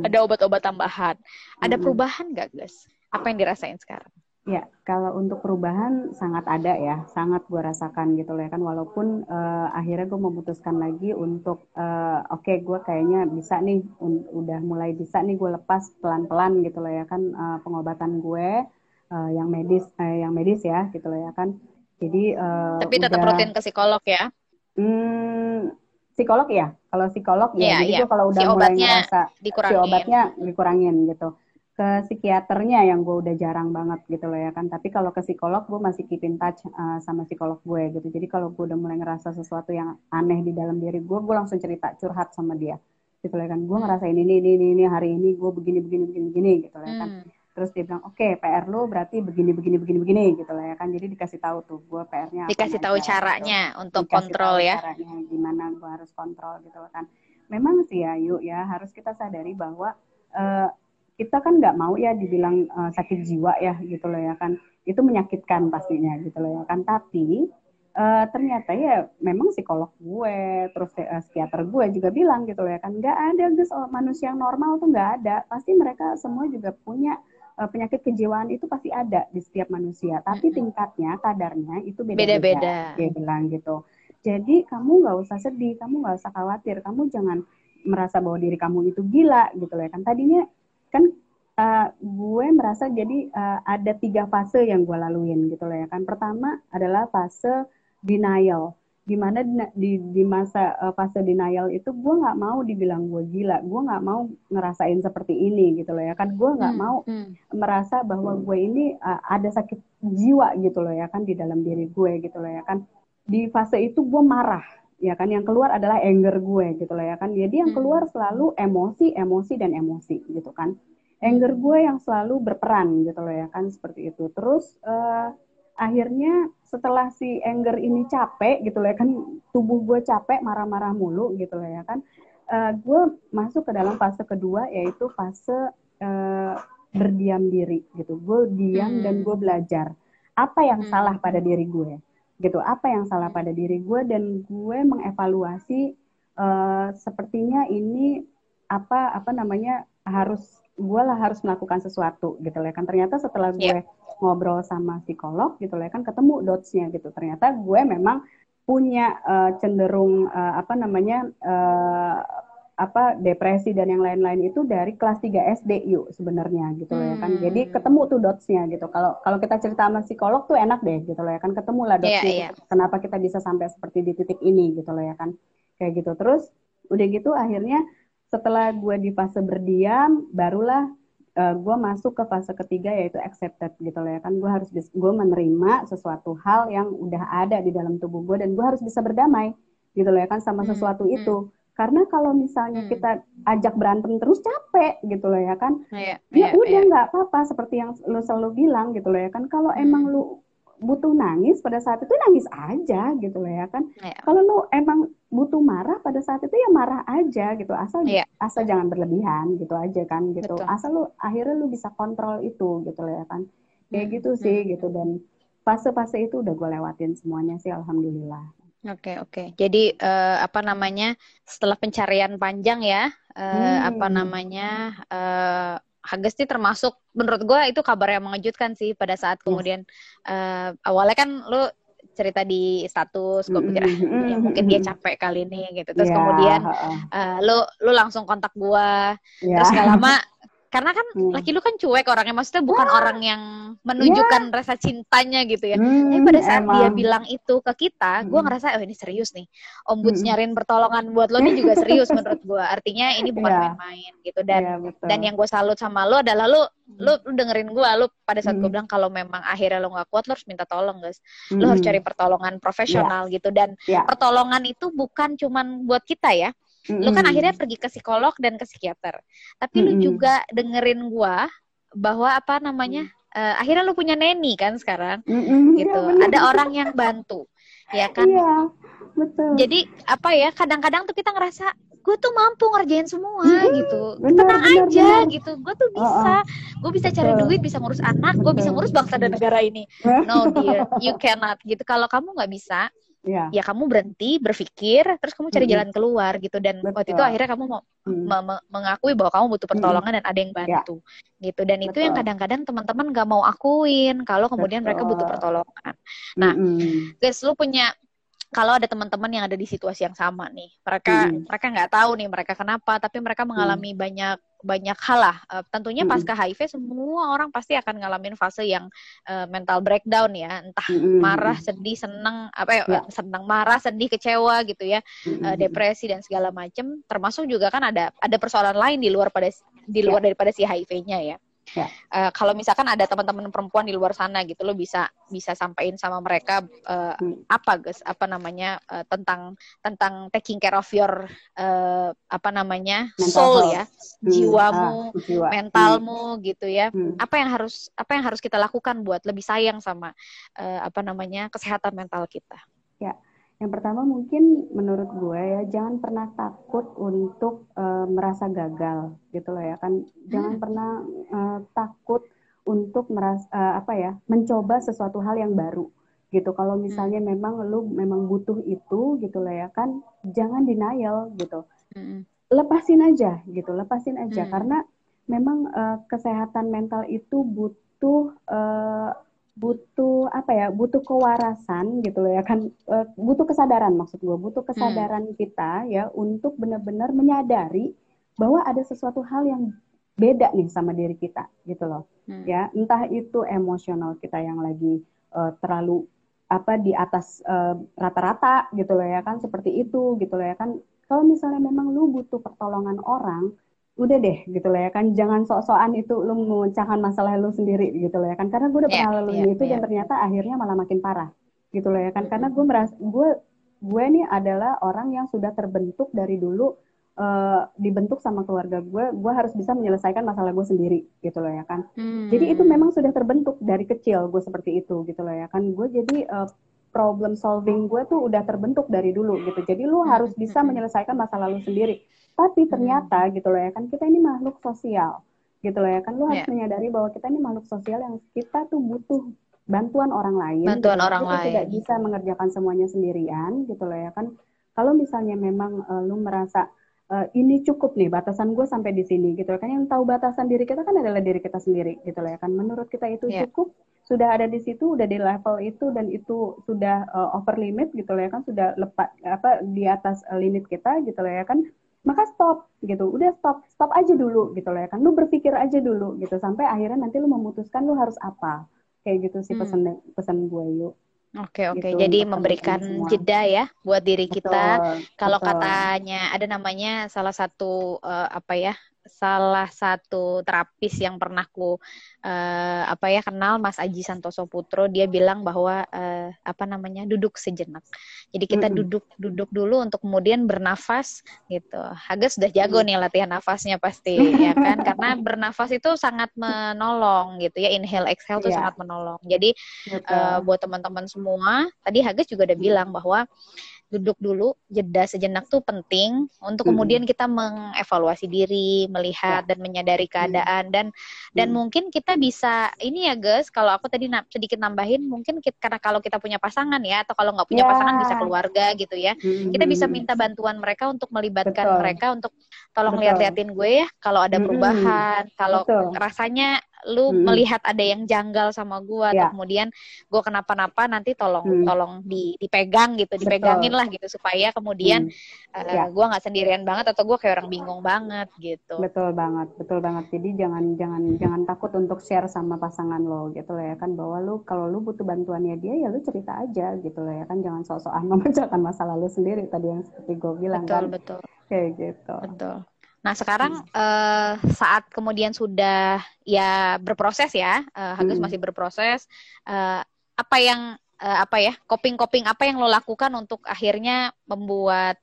Ada obat-obat tambahan. Ada perubahan nggak, guys? Apa yang dirasain sekarang? Ya, kalau untuk perubahan sangat ada ya, sangat gue rasakan gitu loh ya kan. Walaupun uh, akhirnya gue memutuskan lagi untuk, uh, oke okay, gue kayaknya bisa nih, udah mulai bisa nih gue lepas pelan-pelan gitu loh ya kan uh, pengobatan gue uh, yang medis, uh, yang medis ya gitu loh ya kan. Jadi. Uh, Tapi tetap udah, rutin ke psikolog ya? Hmm, psikolog ya. Kalau psikolog ya, yeah, jadi yeah. kalau udah si mulai ngerasa dikurangin. si obatnya dikurangin gitu ke psikiaternya yang gue udah jarang banget gitu loh ya kan. Tapi kalau ke psikolog gue masih keep in touch uh, sama psikolog gue gitu. Jadi kalau gue udah mulai ngerasa sesuatu yang aneh di dalam diri gue gue langsung cerita curhat sama dia gitu loh ya kan. Gue ngerasain ini ini ini, ini hari ini gue begini begini begini begini gitu loh ya kan. Hmm. terus dia bilang oke okay, PR lo berarti begini begini begini begini gitu loh ya kan. Jadi dikasih tahu tuh gue PR-nya dikasih tahu caranya gitu. untuk dikasih kontrol ya. caranya gimana gue harus kontrol gitu loh kan. Memang sih ya yuk ya harus kita sadari bahwa uh, kita kan nggak mau ya dibilang uh, sakit jiwa ya gitu loh ya kan. Itu menyakitkan pastinya gitu loh ya kan. Tapi uh, ternyata ya memang psikolog gue terus uh, psikiater gue juga bilang gitu loh ya kan nggak ada guys manusia yang normal tuh nggak ada. Pasti mereka semua juga punya uh, penyakit kejiwaan itu pasti ada di setiap manusia. Tapi tingkatnya kadarnya itu beda-beda. dia bilang gitu. Jadi kamu nggak usah sedih kamu nggak usah khawatir. Kamu jangan merasa bahwa diri kamu itu gila gitu loh ya kan. Tadinya kan uh, gue merasa jadi uh, ada tiga fase yang gue laluin gitu loh ya kan. Pertama adalah fase denial di mana di, di masa uh, fase denial itu gue nggak mau dibilang gue gila gue nggak mau ngerasain seperti ini gitu loh ya kan. Gue nggak hmm, mau hmm. merasa bahwa gue ini uh, ada sakit jiwa gitu loh ya kan di dalam diri gue gitu loh ya kan. Di fase itu gue marah ya kan yang keluar adalah anger gue gitu loh ya kan. Jadi yang keluar selalu emosi emosi dan emosi gitu kan. Anger gue yang selalu berperan gitu loh ya kan seperti itu. Terus uh, akhirnya setelah si anger ini capek gitu loh ya kan tubuh gue capek marah-marah mulu gitu loh ya kan uh, gue masuk ke dalam fase kedua yaitu fase uh, berdiam diri gitu. Gue diam hmm. dan gue belajar apa yang hmm. salah pada diri gue gitu. Apa yang salah pada diri gue dan gue mengevaluasi uh, sepertinya ini apa apa namanya harus gue lah harus melakukan sesuatu gitu lah kan. Ternyata setelah gue yeah. ngobrol sama psikolog gitu lah kan ketemu dotsnya gitu. Ternyata gue memang punya uh, cenderung uh, apa namanya uh, apa depresi dan yang lain-lain itu dari kelas 3 SD yuk sebenarnya gitu loh ya kan. Jadi hmm. ketemu tuh dotsnya gitu. Kalau kalau kita cerita sama psikolog tuh enak deh gitu loh ya kan ketemu lah dotsnya. Yeah, yeah. Kenapa kita bisa sampai seperti di titik ini gitu loh ya kan. Kayak gitu. Terus udah gitu akhirnya setelah gue di fase berdiam barulah uh, gue masuk ke fase ketiga yaitu accepted gitu loh ya kan gue harus gue menerima sesuatu hal yang udah ada di dalam tubuh gue dan gue harus bisa berdamai gitu loh ya kan sama hmm, sesuatu hmm, itu karena kalau misalnya hmm. kita ajak berantem terus capek gitu loh ya kan. Yeah, ya yeah, udah iya. nggak yeah. apa-apa seperti yang lu selalu bilang gitu loh ya kan. Kalau hmm. emang lu butuh nangis pada saat itu nangis aja gitu loh ya kan. Yeah. Kalau lu emang butuh marah pada saat itu ya marah aja gitu. Asal yeah. asal jangan berlebihan gitu aja kan gitu. Betul. Asal lu akhirnya lu bisa kontrol itu gitu loh ya kan. Kayak hmm. gitu sih hmm. gitu dan fase-fase itu udah gue lewatin semuanya sih alhamdulillah Oke okay, oke. Okay. Jadi uh, apa namanya setelah pencarian panjang ya, uh, hmm. apa namanya uh, Hages ini termasuk menurut gue itu kabar yang mengejutkan sih pada saat kemudian uh, awalnya kan lu cerita di status gue pikir mm ya mungkin dia capek kali ini gitu terus yeah. kemudian uh, lu lu langsung kontak gue yeah. terus gak lama karena kan hmm. laki lu kan cuek orangnya maksudnya bukan yeah. orang yang menunjukkan yeah. rasa cintanya gitu ya hmm, tapi pada saat emang. dia bilang itu ke kita gue hmm. ngerasa oh ini serius nih ombuds hmm. nyariin pertolongan buat lo ini juga serius menurut gue artinya ini bukan yeah. main-main gitu dan yeah, dan yang gue salut sama lo adalah lo lu, lu dengerin gue lu pada saat gue bilang kalau memang akhirnya lo gak kuat lo harus minta tolong guys lo harus cari pertolongan profesional yeah. gitu dan yeah. pertolongan itu bukan cuman buat kita ya Mm-hmm. Lu kan akhirnya pergi ke psikolog dan ke psikiater. Tapi mm-hmm. lu juga dengerin gua bahwa apa namanya? Uh, akhirnya lu punya neni kan sekarang. Mm-hmm. Gitu. Ya, Ada orang yang bantu. Ya kan? Iya. Betul. Jadi apa ya? Kadang-kadang tuh kita ngerasa gue tuh mampu ngerjain semua hmm, gitu bener, tenang bener, aja bener. gitu gue tuh bisa oh, oh. gue bisa cari duit bisa ngurus anak gue bisa ngurus bangsa dan negara ini no dear you cannot gitu kalau kamu nggak bisa yeah. ya kamu berhenti berpikir terus kamu cari mm -hmm. jalan keluar gitu dan Betul. waktu itu akhirnya kamu mau mm -hmm. mengakui bahwa kamu butuh pertolongan mm -hmm. dan ada yang ya. bantu yeah. gitu dan Betul. itu yang kadang-kadang teman-teman gak mau akuin kalau kemudian Betul. mereka butuh pertolongan nah mm -hmm. guys lu punya kalau ada teman-teman yang ada di situasi yang sama nih, mereka hmm. mereka nggak tahu nih mereka kenapa, tapi mereka mengalami hmm. banyak banyak hal lah. Uh, tentunya hmm. pasca HIV semua orang pasti akan ngalamin fase yang uh, mental breakdown ya, entah hmm. marah, sedih, senang, apa ya, ya. senang, marah, sedih, kecewa gitu ya, hmm. uh, depresi dan segala macam. Termasuk juga kan ada ada persoalan lain di luar pada di luar ya. daripada si HIV-nya ya. Ya. Uh, kalau misalkan ada teman-teman perempuan di luar sana gitu, lo bisa bisa sampaikan sama mereka uh, hmm. apa guys, apa namanya uh, tentang tentang taking care of your uh, apa namanya Mental soul health. ya, hmm. jiwamu, ah, jiwa. mentalmu hmm. gitu ya. Hmm. Apa yang harus apa yang harus kita lakukan buat lebih sayang sama uh, apa namanya kesehatan mental kita? Ya yang pertama mungkin menurut gue ya jangan pernah takut untuk uh, merasa gagal gitu loh ya kan jangan hmm. pernah uh, takut untuk merasa uh, apa ya mencoba sesuatu hal yang baru gitu kalau misalnya hmm. memang lu memang butuh itu gitu loh ya kan jangan denial gitu hmm. lepasin aja gitu lepasin aja hmm. karena memang uh, kesehatan mental itu butuh uh, butuh apa ya butuh kewarasan gitu loh ya kan e, butuh kesadaran maksud gue butuh kesadaran hmm. kita ya untuk benar-benar menyadari bahwa ada sesuatu hal yang beda nih sama diri kita gitu loh hmm. ya entah itu emosional kita yang lagi uh, terlalu apa di atas rata-rata uh, gitu loh ya kan seperti itu gitu loh ya kan kalau misalnya memang lu butuh pertolongan orang udah deh gitu loh ya kan. Jangan sok-sokan itu lu memecahkan masalah lu sendiri gitu loh ya kan. Karena gue udah pernah yeah, lalui yeah, itu yeah. dan ternyata akhirnya malah makin parah gitu loh ya kan. Karena gue merasa gue gue nih adalah orang yang sudah terbentuk dari dulu uh, dibentuk sama keluarga gue gue harus bisa menyelesaikan masalah gue sendiri gitu loh ya kan. Hmm. jadi itu memang sudah terbentuk dari kecil gue seperti itu gitu loh ya kan. Gue jadi uh, problem solving gue tuh udah terbentuk dari dulu gitu. Jadi lu harus bisa hmm. menyelesaikan masalah lu sendiri tapi hmm. ternyata hmm. gitu loh ya kan kita ini makhluk sosial gitu loh ya kan lu harus yeah. menyadari bahwa kita ini makhluk sosial yang kita tuh butuh bantuan orang lain. Bantuan gitu. orang kita lain. tidak bisa mengerjakan semuanya sendirian gitu loh ya kan. Kalau misalnya memang uh, lu merasa uh, ini cukup nih batasan gue sampai di sini gitu loh kan yang tahu batasan diri kita kan adalah diri kita sendiri gitu loh ya kan. Menurut kita itu yeah. cukup sudah ada di situ, udah di level itu dan itu sudah uh, over limit gitu loh ya kan, sudah lepas apa di atas uh, limit kita gitu loh ya kan maka stop gitu. Udah stop stop aja dulu gitu loh ya kan. Lu berpikir aja dulu gitu. Sampai akhirnya nanti lu memutuskan lu harus apa. Kayak gitu sih pesan hmm. pesan gue yuk. Oke oke, gitu, jadi memberikan jeda ya buat diri kita. Kalau katanya ada namanya salah satu uh, apa ya salah satu terapis yang pernah ku uh, apa ya kenal Mas Aji Santoso Putro dia bilang bahwa uh, apa namanya duduk sejenak. Jadi kita mm -hmm. duduk duduk dulu untuk kemudian bernafas gitu. Haga sudah jago nih latihan nafasnya pasti ya kan? Karena bernafas itu sangat menolong gitu ya inhale exhale itu yeah. sangat menolong. Jadi uh, buat teman-teman semua tadi Hagas juga udah bilang bahwa duduk dulu jeda sejenak tuh penting untuk kemudian kita mengevaluasi diri melihat ya. dan menyadari keadaan. Dan dan mungkin kita bisa ini ya guys kalau aku tadi na sedikit nambahin mungkin kita, karena kalau kita punya pasangan ya atau kalau nggak punya ya. pasangan bisa keluarga gitu ya. Kita bisa minta bantuan mereka untuk melibatkan Betul. mereka untuk tolong lihat-liatin gue ya kalau ada perubahan kalau rasanya lu hmm. melihat ada yang janggal sama gue yeah. atau kemudian gue kenapa-napa nanti tolong hmm. tolong di, dipegang gitu dipegangin Betul. lah gitu supaya kemudian hmm. uh, yeah. gue nggak sendirian banget atau gue kayak orang bingung banget gitu betul banget betul banget jadi jangan jangan jangan takut untuk share sama pasangan lo gitu lah ya kan bahwa lu kalau lu butuh bantuannya dia ya lu cerita aja gitu lah ya kan jangan sok-sokan memecahkan masa lalu sendiri tadi yang seperti gue bilang betul, kan betul kayak gitu betul Nah sekarang hmm. uh, saat kemudian sudah ya berproses ya, uh, Hagus hmm. masih berproses. Uh, apa yang uh, apa ya coping-coping apa yang lo lakukan untuk akhirnya membuat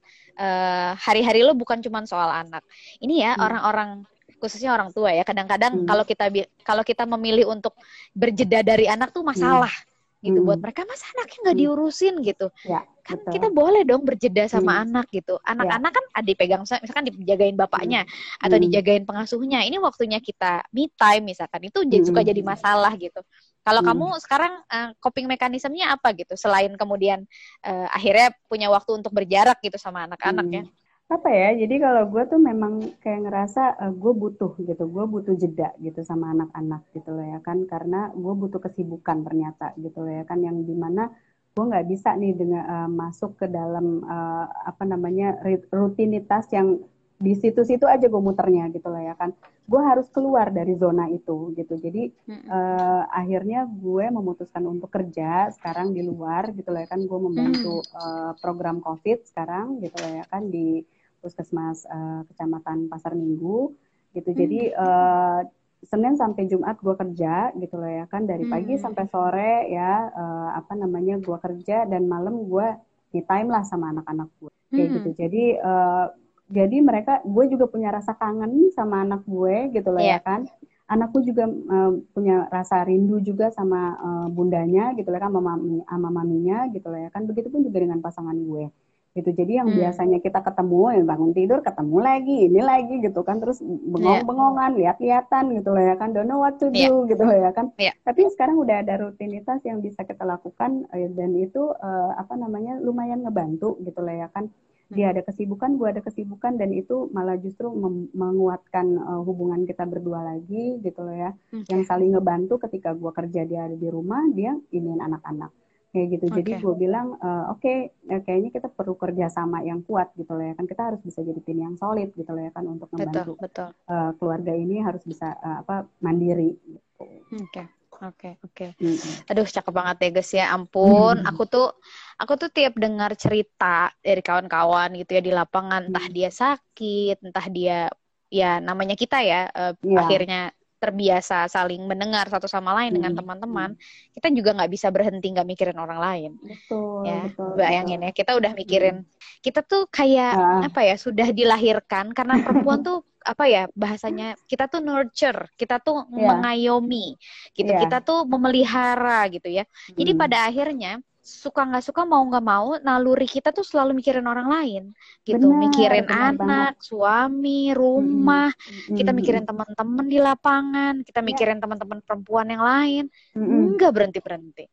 hari-hari uh, lo bukan cuma soal anak. Ini ya hmm. orang-orang hmm. khususnya orang tua ya. Kadang-kadang hmm. kalau kita kalau kita memilih untuk berjeda dari anak tuh masalah. Hmm gitu hmm. buat mereka masa anaknya nggak hmm. diurusin gitu ya, kan betul. kita boleh dong berjeda sama hmm. anak gitu anak-anak ya. kan ada dipegang misalkan dijagain bapaknya hmm. atau dijagain pengasuhnya ini waktunya kita me time misalkan itu hmm. suka jadi masalah gitu kalau hmm. kamu sekarang uh, coping mekanismenya apa gitu selain kemudian uh, akhirnya punya waktu untuk berjarak gitu sama anak-anak hmm. ya apa ya jadi kalau gue tuh memang kayak ngerasa uh, gue butuh gitu gue butuh jeda gitu sama anak-anak gitu loh ya kan karena gue butuh kesibukan ternyata gitu loh ya kan yang di mana gue nggak bisa nih dengan uh, masuk ke dalam uh, apa namanya rutinitas yang di situ-situ aja gue muternya gitu loh ya kan. Gue harus keluar dari zona itu gitu jadi uh, akhirnya gue memutuskan untuk kerja sekarang di luar gitu loh ya kan gue membantu uh, program covid sekarang gitu loh ya kan di puskesmas uh, kecamatan Pasar Minggu gitu. Hmm. Jadi uh, Senin sampai Jumat gue kerja gitu loh ya kan dari pagi hmm. sampai sore ya uh, apa namanya gue kerja dan malam gue di time lah sama anak-anak gue kayak hmm. gitu. Jadi uh, jadi mereka gue juga punya rasa kangen sama anak gue gitu loh yeah. ya iya. kan. Anakku juga uh, punya rasa rindu juga sama uh, bundanya gitu loh kan sama, mami, maminya gitu loh ya kan. Begitupun juga dengan pasangan gue gitu jadi yang hmm. biasanya kita ketemu yang bangun tidur ketemu lagi ini lagi gitu kan terus bengong-bengongan lihat-lihatan gitu loh ya kan don't know what to iya. do yeah. gitu loh ya kan yeah. tapi sekarang udah ada rutinitas yang bisa kita lakukan eh, dan itu uh, apa namanya lumayan ngebantu gitu loh ya kan dia hmm. ada kesibukan, gue ada kesibukan, dan itu malah justru menguatkan uh, hubungan kita berdua lagi gitu loh ya, okay. yang saling ngebantu ketika gue kerja dia ada di rumah, dia iniin anak-anak kayak gitu. Okay. Jadi gue bilang uh, oke okay, ya kayaknya kita perlu kerjasama yang kuat gitu loh ya kan kita harus bisa jadi tim yang solid gitu loh ya kan untuk membantu betul, betul. Uh, keluarga ini harus bisa uh, apa mandiri. Gitu. Oke. Oke, oke. Aduh, cakep banget ya, guys ya. Ampun, aku tuh aku tuh tiap dengar cerita dari kawan-kawan gitu ya di lapangan, entah dia sakit, entah dia ya namanya kita ya uh, yeah. akhirnya terbiasa saling mendengar satu sama lain hmm. dengan teman-teman, kita juga nggak bisa berhenti nggak mikirin orang lain. Betul. Ya, betul, bayangin betul. ya, kita udah mikirin, kita tuh kayak ah. apa ya, sudah dilahirkan karena perempuan tuh apa ya bahasanya kita tuh nurture, kita tuh yeah. mengayomi, gitu, yeah. kita tuh memelihara gitu ya. Jadi hmm. pada akhirnya suka nggak suka mau nggak mau naluri kita tuh selalu mikirin orang lain gitu benar, mikirin benar anak banget. suami rumah mm-hmm. kita mikirin teman-teman di lapangan kita ya. mikirin yeah. teman-teman perempuan yang lain mm-hmm. nggak berhenti berhenti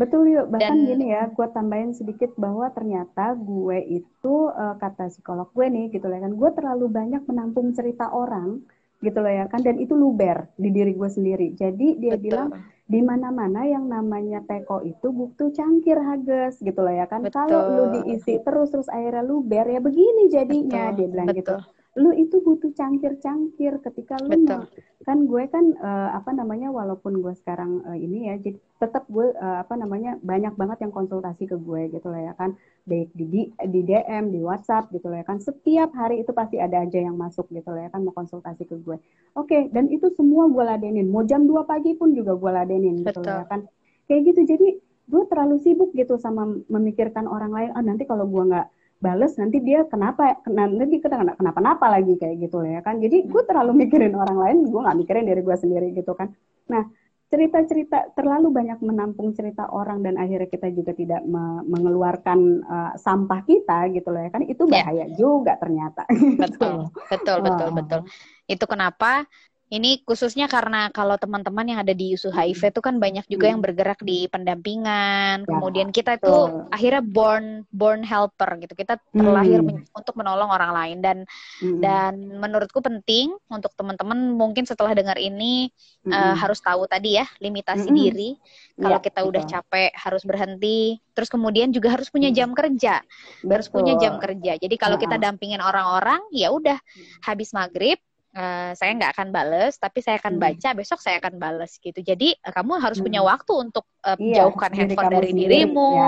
betul yuk bahkan Dan, gini ya gue tambahin sedikit bahwa ternyata gue itu uh, kata psikolog gue nih gitu lah kan gue terlalu banyak menampung cerita orang gitu loh ya kan dan itu luber di diri gue sendiri jadi dia betul. bilang di mana-mana yang namanya teko itu butuh cangkir hages gitu loh ya kan. Kalau lu diisi terus terus airnya luber ya begini jadinya Betul. dia bilang. Betul. gitu. Lu itu butuh cangkir-cangkir. Ketika lu mau kan gue kan uh, apa namanya walaupun gue sekarang uh, ini ya jadi tetap gue uh, apa namanya banyak banget yang konsultasi ke gue gitu loh ya kan. Baik di, di di DM di WhatsApp gitu loh ya kan. Setiap hari itu pasti ada aja yang masuk gitu loh ya kan mau konsultasi ke gue. Oke okay, dan itu semua gue ladenin. Mau jam 2 pagi pun juga gue ladenin Betul. gitu loh ya kan. Kayak gitu jadi gue terlalu sibuk gitu sama memikirkan orang lain. Ah nanti kalau gue nggak bales nanti dia kenapa nanti kita kenapa napa lagi kayak gitu ya kan jadi gue terlalu mikirin orang lain gue nggak mikirin diri gue sendiri gitu kan nah cerita-cerita terlalu banyak menampung cerita orang dan akhirnya kita juga tidak me mengeluarkan uh, sampah kita gitu loh ya kan itu iya. bahaya yeah. juga ternyata. Betul, betul, betul, betul. Itu kenapa ini khususnya karena kalau teman-teman yang ada di isu HIV itu kan banyak juga yang hmm. bergerak di pendampingan. Ya, Kemudian kita itu betul. akhirnya born born helper gitu. Kita terlahir hmm. men untuk menolong orang lain dan hmm. dan menurutku penting untuk teman-teman mungkin setelah dengar ini hmm. uh, harus tahu tadi ya limitasi hmm. diri. Kalau ya, kita betul. udah capek harus berhenti. Terus kemudian juga harus punya jam kerja. Betul. Harus punya jam kerja. Jadi kalau kita dampingin orang-orang ya udah habis maghrib Uh, saya nggak akan bales, tapi saya akan hmm. baca besok saya akan bales gitu. Jadi uh, kamu harus hmm. punya waktu untuk uh, iya, jauhkan handphone dari sendiri. dirimu, ya,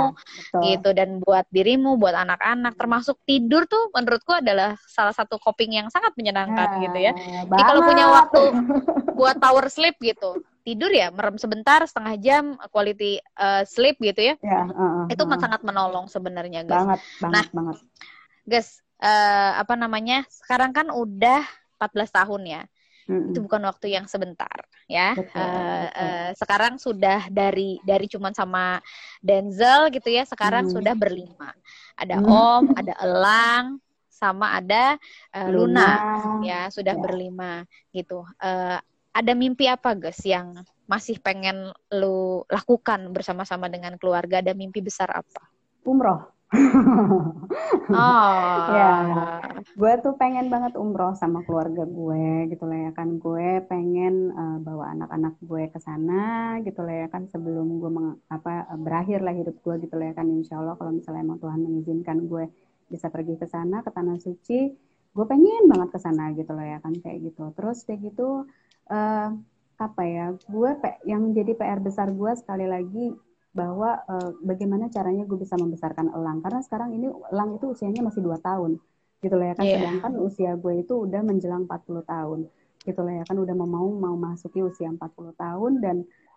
gitu dan buat dirimu, buat anak-anak, termasuk tidur tuh menurutku adalah salah satu coping yang sangat menyenangkan nah, gitu ya. Banget. Jadi kalau punya waktu buat power sleep gitu, tidur ya merem sebentar setengah jam quality uh, sleep gitu ya, ya uh, uh, itu uh. sangat menolong sebenarnya guys. Banget, banget, nah, banget. Guys, uh, apa namanya? Sekarang kan udah 14 tahun ya. hmm Itu bukan waktu yang sebentar ya. Betul, uh, betul. Uh, sekarang sudah dari dari cuman sama Denzel gitu ya, sekarang hmm. sudah berlima. Ada hmm. Om, ada Elang, sama ada uh, Luna. Luna ya, sudah ya. berlima gitu. Uh, ada mimpi apa guys yang masih pengen lu lakukan bersama-sama dengan keluarga? Ada mimpi besar apa? Umroh oh. ya, gue tuh pengen banget umroh sama keluarga gue gitu lah ya kan. Gue pengen uh, bawa anak-anak gue ke sana gitu lah ya kan sebelum gue meng, apa berakhir lah hidup gue gitu lah ya kan. Insya Allah kalau misalnya emang Tuhan mengizinkan gue bisa pergi ke sana ke tanah suci, gue pengen banget ke sana gitu lah ya kan kayak gitu. Terus kayak gitu uh, apa ya? Gue yang jadi PR besar gue sekali lagi bahwa uh, bagaimana caranya gue bisa membesarkan elang. Karena sekarang ini elang itu usianya masih dua tahun gitu loh ya kan. Yeah. sedangkan usia gue itu udah menjelang 40 tahun gitu loh ya kan. Udah mau mau masuki usia 40 tahun dan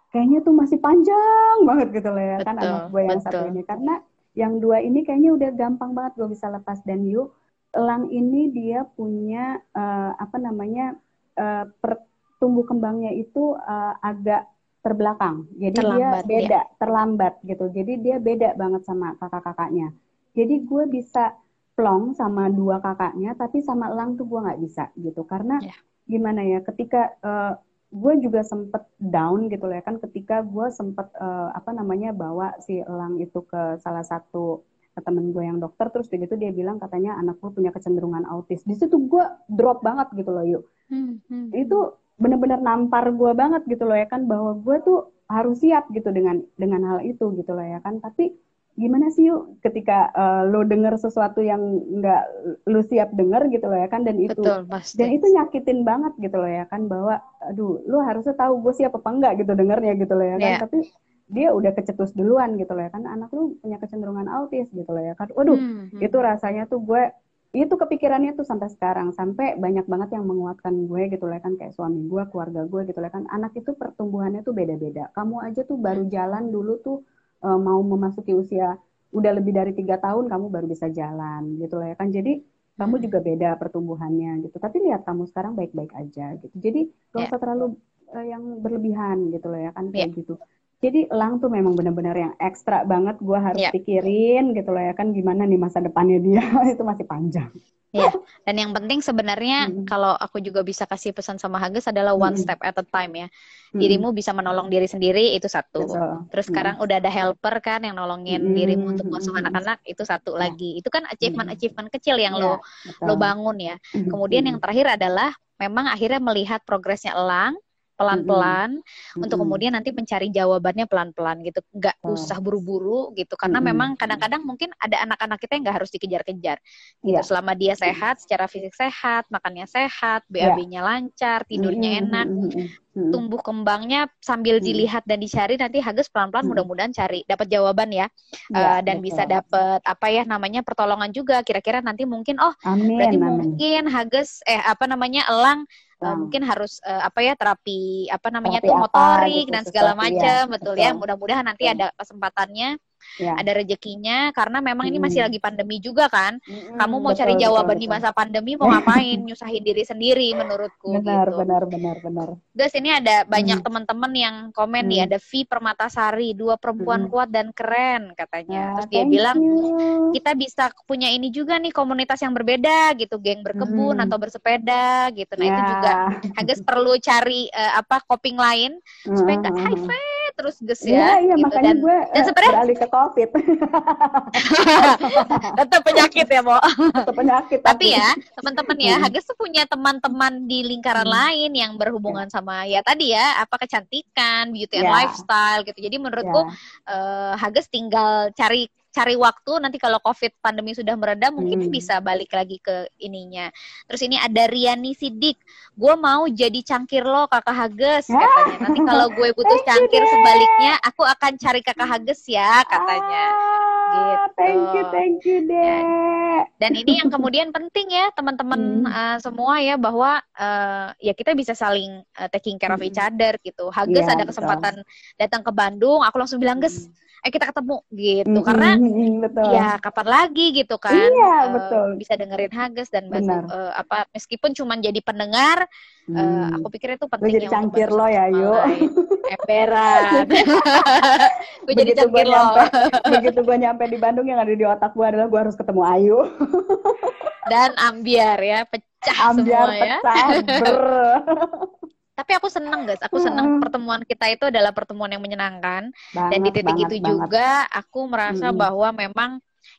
kayaknya tuh masih panjang banget gitu loh ya kan betul, kan anak gue yang betul. satu ini. Karena yang dua ini kayaknya udah gampang banget gue bisa lepas. Dan yuk elang ini dia punya uh, apa namanya uh, pertumbuh kembangnya itu uh, agak terbelakang. Jadi terlambat, dia beda, ya. terlambat gitu. Jadi dia beda banget sama kakak-kakaknya. Jadi gue bisa plong sama dua kakaknya, tapi sama elang tuh gue nggak bisa gitu. Karena ya. gimana ya? Ketika uh, gue juga sempet down gitu ya kan. Ketika gue sempet uh, apa namanya bawa si elang itu ke salah satu ke temen gue yang dokter terus begitu dia bilang katanya anak gue punya kecenderungan autis di situ gue drop banget gitu loh yuk hmm, hmm. itu bener-bener nampar gue banget gitu loh ya kan bahwa gue tuh harus siap gitu dengan dengan hal itu gitu loh ya kan tapi gimana sih yuk ketika uh, lo denger sesuatu yang nggak lo siap denger gitu loh ya kan dan itu Betul, dan itu nyakitin banget gitu loh ya kan bahwa aduh lo harusnya tahu gue siap apa enggak gitu dengernya gitu loh ya kan yeah. tapi dia udah kecetus duluan gitu loh ya kan anak lu punya kecenderungan autis gitu loh ya kan waduh hmm, hmm. itu rasanya tuh gue itu kepikirannya tuh sampai sekarang. Sampai banyak banget yang menguatkan gue gitu lah kan. Kayak suami gue keluarga gue gitu lah kan. Anak itu pertumbuhannya tuh beda-beda. Kamu aja tuh baru jalan dulu tuh uh, mau memasuki usia udah lebih dari tiga tahun kamu baru bisa jalan gitu lah ya kan. Jadi kamu juga beda pertumbuhannya gitu. Tapi lihat kamu sekarang baik-baik aja gitu. Jadi gak ya. usah terlalu uh, yang berlebihan gitu loh ya kan. Kayak yeah. gitu jadi elang tuh memang benar-benar yang ekstra banget gue harus yeah. pikirin gitu loh ya kan gimana nih masa depannya dia itu masih panjang. Iya, dan yang penting sebenarnya mm. kalau aku juga bisa kasih pesan sama Hages adalah one mm. step at a time ya. Mm. Dirimu bisa menolong diri sendiri itu satu. Betul. Terus sekarang udah ada helper kan yang nolongin mm. dirimu untuk ngasuh anak-anak itu satu yeah. lagi. Itu kan achievement-achievement kecil yang yeah, lo betul. lo bangun ya. Kemudian yang terakhir adalah memang akhirnya melihat progresnya Elang pelan-pelan mm-hmm. untuk kemudian nanti mencari jawabannya pelan-pelan gitu nggak oh. usah buru-buru gitu karena mm-hmm. memang kadang-kadang mungkin ada anak-anak kita yang nggak harus dikejar-kejar gitu yeah. selama dia sehat secara fisik sehat makannya sehat BAB-nya yeah. lancar tidurnya mm-hmm. enak mm-hmm. tumbuh kembangnya sambil mm-hmm. dilihat dan dicari nanti Hages pelan-pelan mm-hmm. mudah-mudahan cari dapat jawaban ya yeah, uh, dan betul. bisa dapat apa ya namanya pertolongan juga kira-kira nanti mungkin oh amin, berarti amin. mungkin Hages eh apa namanya elang uh, mungkin harus uh, apa ya terapi apa namanya terapi tuh motorik apa, gitu, dan segala macam ya. betul, betul. ya. Mudah-mudahan nanti ada kesempatannya yeah. ada rezekinya karena memang hmm. ini masih lagi pandemi juga kan. Hmm, Kamu mau betul, cari jawaban betul, di masa pandemi mau ngapain? Nyusahin diri sendiri menurutku benar, gitu. Benar, benar, benar, Guys, ini ada banyak hmm. teman-teman yang komen hmm. nih ada V Permatasari, dua perempuan hmm. kuat dan keren katanya. Ya, Terus dia bilang you. kita bisa punya ini juga nih komunitas yang berbeda gitu, geng berkebun hmm. atau bersepeda gitu. Nah, ya. itu juga Hages perlu cari uh, apa coping lain hmm. supaya nggak high five terus gus ya. Iya, iya gitu. makanya dan, gue dan uh, sebenarnya beralih ke covid. Tetap penyakit ya, Mo. Tetap penyakit. Tapi ya, teman-teman ya. Hages tuh punya teman-teman di lingkaran hmm. lain yang berhubungan yeah. sama ya tadi ya, apa kecantikan, beauty and yeah. lifestyle gitu. Jadi menurutku yeah. uh, Hages tinggal cari cari waktu nanti kalau covid pandemi sudah mereda mungkin hmm. bisa balik lagi ke ininya terus ini ada Riani Sidik gue mau jadi cangkir lo kakak Hages katanya nanti kalau gue butuh cangkir sebaliknya aku akan cari kakak Hages ya katanya ah, gitu thank you thank you deh ya. dan ini yang kemudian penting ya teman-teman hmm. uh, semua ya bahwa uh, ya kita bisa saling uh, taking care of each hmm. other gitu Hages ya, ada kesempatan betul. datang ke Bandung aku langsung bilang Ges hmm eh kita ketemu gitu mm-hmm, karena betul. ya kapan lagi gitu kan iya, uh, betul. bisa dengerin Hages dan Benar. uh, apa meskipun cuma jadi pendengar hmm. uh, aku pikir itu penting jadi cangkir lo ya yuk emberan gue jadi cangkir lo begitu gue nyampe di Bandung yang ada di otak gue adalah gue harus ketemu Ayu dan ambiar ya pecah ambiar semua ya. pecah ber tapi aku seneng guys aku seneng hmm. pertemuan kita itu adalah pertemuan yang menyenangkan banget, dan di titik banget, itu banget. juga aku merasa hmm. bahwa memang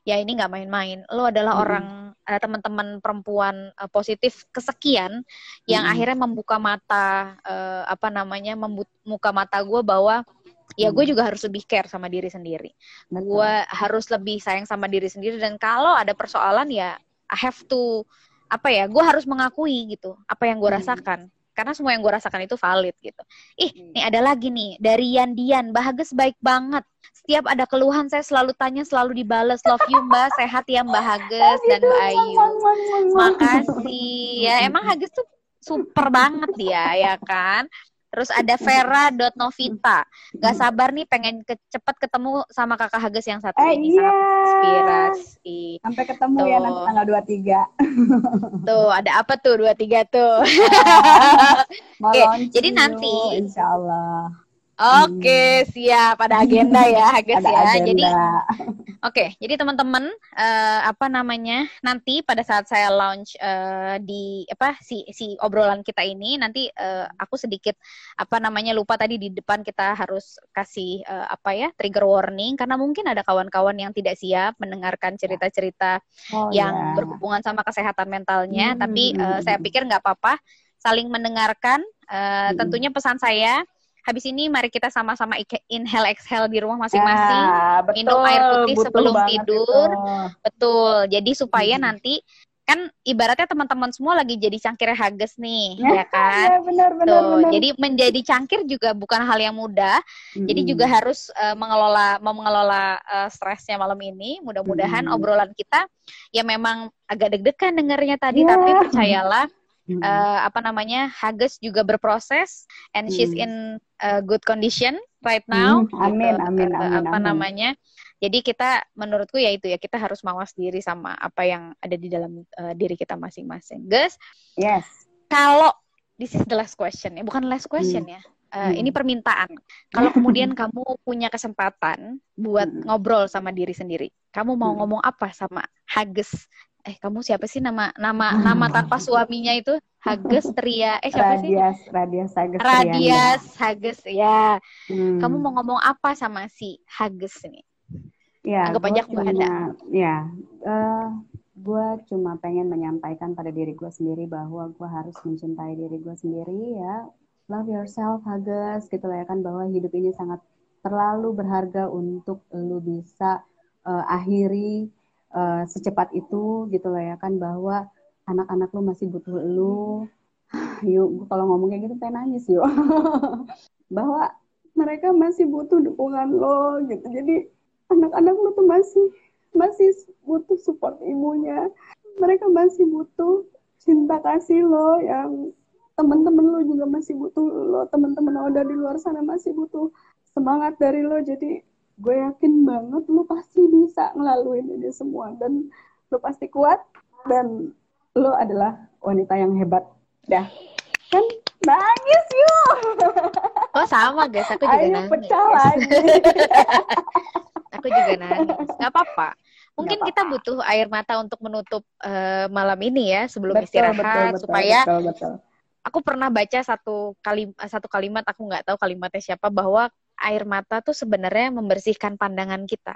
ya ini nggak main-main lo adalah hmm. orang uh, teman-teman perempuan uh, positif kesekian yang hmm. akhirnya membuka mata uh, apa namanya membuka mata gue bahwa ya gue juga harus lebih care sama diri sendiri gue harus lebih sayang sama diri sendiri dan kalau ada persoalan ya I have to apa ya gue harus mengakui gitu apa yang gue rasakan karena semua yang gue rasakan itu valid gitu. Ih, hmm. nih ada lagi nih dari Yandian, Bahages baik banget. Setiap ada keluhan saya selalu tanya, selalu dibales. Love you Mbak, sehat ya Mbak Hages dan Mbak Ayu. Makasih. Ya emang Hages tuh super banget dia ya kan. Terus ada Vera.novita. Gak sabar nih pengen ke, cepet ketemu sama kakak Hages yang satu eh, ini. Iya. Sangat inspirasi. Sampai ketemu tuh. ya nanti tanggal 23. tuh, ada apa tuh 23 tuh? Oke, okay, jadi nanti. Insya Allah Oke, hmm. siap. Ada agenda ya, Hages ya. Agenda. Jadi Oke, okay, jadi teman-teman uh, apa namanya? Nanti pada saat saya launch uh, di apa si si obrolan kita ini nanti uh, aku sedikit apa namanya lupa tadi di depan kita harus kasih uh, apa ya? trigger warning karena mungkin ada kawan-kawan yang tidak siap mendengarkan cerita-cerita oh, yang yeah. berhubungan sama kesehatan mentalnya, hmm. tapi uh, saya pikir nggak apa-apa saling mendengarkan. Uh, hmm. tentunya pesan saya habis ini mari kita sama-sama inhale exhale di rumah masing-masing. Ya, Minum air putih sebelum tidur. Itu. Betul. Jadi supaya hmm. nanti kan ibaratnya teman-teman semua lagi jadi cangkir hages nih, ya, ya kan? Ya, benar, benar, Tuh, benar. Jadi menjadi cangkir juga bukan hal yang mudah. Hmm. Jadi juga harus uh, mengelola mengelola uh, stresnya malam ini. Mudah-mudahan hmm. obrolan kita ya memang agak deg-degan dengarnya tadi, ya. tapi percayalah hmm. Uh, apa namanya Hages juga berproses and hmm. she's in uh, good condition right now. Hmm. Amin, gitu. amin, amin, apa amin. namanya? Jadi kita menurutku ya itu ya kita harus mawas diri sama apa yang ada di dalam uh, diri kita masing-masing. Guys. Yes. Kalau this is the last question ya, bukan last question hmm. ya. Uh, hmm. Ini permintaan. Kalau kemudian kamu punya kesempatan buat hmm. ngobrol sama diri sendiri, kamu mau hmm. ngomong apa sama Hages eh kamu siapa sih nama nama nama tanpa suaminya itu? Hages Tria. Eh siapa Radias, sih? Radias Hages Radias Hages ya. Hmm. kamu mau ngomong apa sama si Hages ini? Ya anggap aja aku ada. ya uh, gue cuma pengen menyampaikan pada diri gue sendiri bahwa gue harus mencintai diri gue sendiri ya. Love yourself Hages gitu lah ya kan bahwa hidup ini sangat terlalu berharga untuk lu bisa uh, akhiri uh, secepat itu gitu loh ya kan bahwa anak-anak lu masih butuh lu. Yuk kalau ngomong kayak gitu pengen nangis yuk. Bahwa mereka masih butuh dukungan lo gitu. Jadi anak-anak lu tuh masih masih butuh support ibunya mereka masih butuh cinta kasih lo yang teman-teman lo juga masih butuh lo. Teman-teman udah di luar sana masih butuh semangat dari lo. Jadi gue yakin banget lu pasti bisa ngelaluin ini semua. Dan lu pasti kuat dan lu adalah wanita yang hebat. Dah. Kan nangis yuk oh sama guys. Aku juga Ayo nangis. pecah lagi. Aku juga nangis. Nggak apa-apa. Mungkin Nggak kita apa-apa. butuh air mata untuk menutup eh, malam ini ya sebelum betul, istirahat betul, betul, supaya betul, betul. aku pernah baca satu kali satu kalimat aku nggak tahu kalimatnya siapa bahwa air mata tuh sebenarnya membersihkan pandangan kita.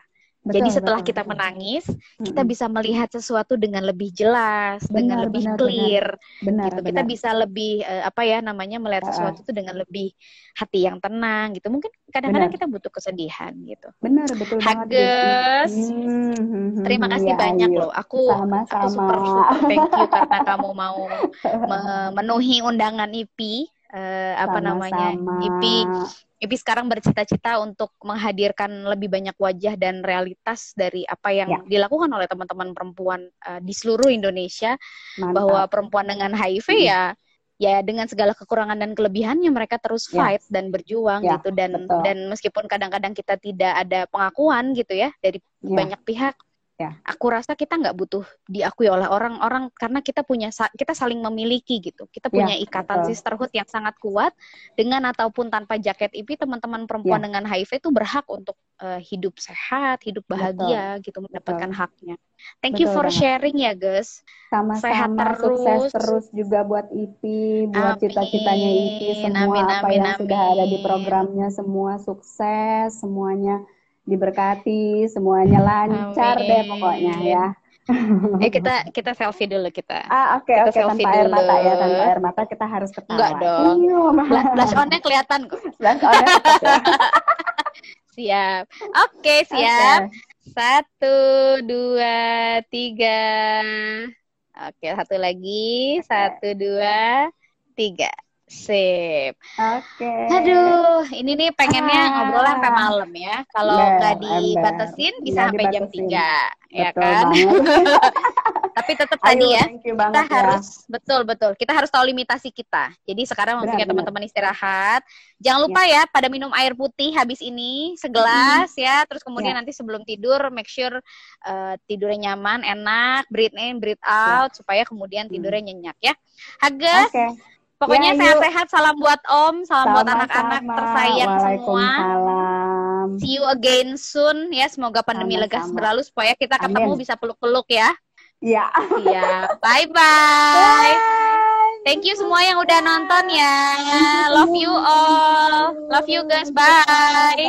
Jadi Betul, setelah betul, kita betul. menangis, kita Mm-mm. bisa melihat sesuatu dengan lebih jelas, dengan Benar, lebih benar, clear benar gitu. Kita benar bisa lebih eh, apa ya namanya melihat sesuatu itu dengan lebih hati yang tenang gitu. Mungkin kadang-kadang kita butuh kesedihan gitu. benar betul. Hages, Hmm, hmm, hmm, terima hmm, kasih ya, banyak ayo. loh. Aku aku sama-sama super super thank you karena kamu mau memenuhi undangan IPI eh, apa namanya sama-sama IPI IPI sekarang bercita-cita untuk menghadirkan lebih banyak wajah dan realitas dari apa yang Ya. dilakukan oleh teman-teman perempuan eh, di seluruh Indonesia mantap bahwa perempuan dengan HIV Mm-mm. ya ya dengan segala kekurangan dan kelebihannya mereka terus Ya. fight dan berjuang Ya, gitu dan betul. dan meskipun kadang-kadang kita tidak ada pengakuan gitu ya dari Ya. banyak pihak Ya. aku rasa kita nggak butuh diakui oleh orang-orang karena kita punya kita saling memiliki gitu kita punya ikatan Ya, betul. sisterhood yang sangat kuat dengan ataupun tanpa jaket IP teman-teman perempuan Ya. dengan HIV itu berhak untuk eh, hidup sehat hidup bahagia gitu mendapatkan haknya thank you Betul for banget. sharing ya guys Sehat sama-sama sukses terus. terus juga buat IPI buat Amin. cita-citanya IPI semua Amin, apa amin, yang sudah ada di amin. programnya semua sukses semuanya diberkati semuanya lancar deh Amin. pokoknya ya eh kita kita selfie dulu kita ah oke Kita oke selfie tanpa air dulu. mata ya tanpa air mata kita harus ketawa Enggak dong. Blush on-nya kelihatan kok blush on-nya ya. siap oke siap Satu, dua, tiga. Oke, satu lagi. Satu, dua, tiga. Sip. Oke. Aduh, ini nih pengennya Ah. ngobrol sampai malam ya. Kalau Ember, nggak dibatasin bisa Nggak sampai jam dibatasin. 3, ya Betul kan? banget. Tapi tetap tadi ya, kita ya. harus betul betul. Kita harus tahu limitasi kita. Jadi sekarang waktunya teman-teman istirahat. Jangan lupa ya pada minum air putih habis ini segelas ya. Terus kemudian Ya. nanti sebelum tidur make sure uh, tidurnya nyaman, enak, breathe in, breathe out supaya kemudian Hmm. tidurnya nyenyak ya. Hages, Oke. Pokoknya Ya, yuk. sehat-sehat. Salam buat Om, salam buat anak-anak tersayang semua. See you again soon ya. Semoga pandemi lekas Sama-sama. berlalu supaya kita ketemu Amin. bisa peluk-peluk ya. Ya. Siap. Bye bye. Thank you semua yang udah nonton ya. Love you all. Love you guys. Bye.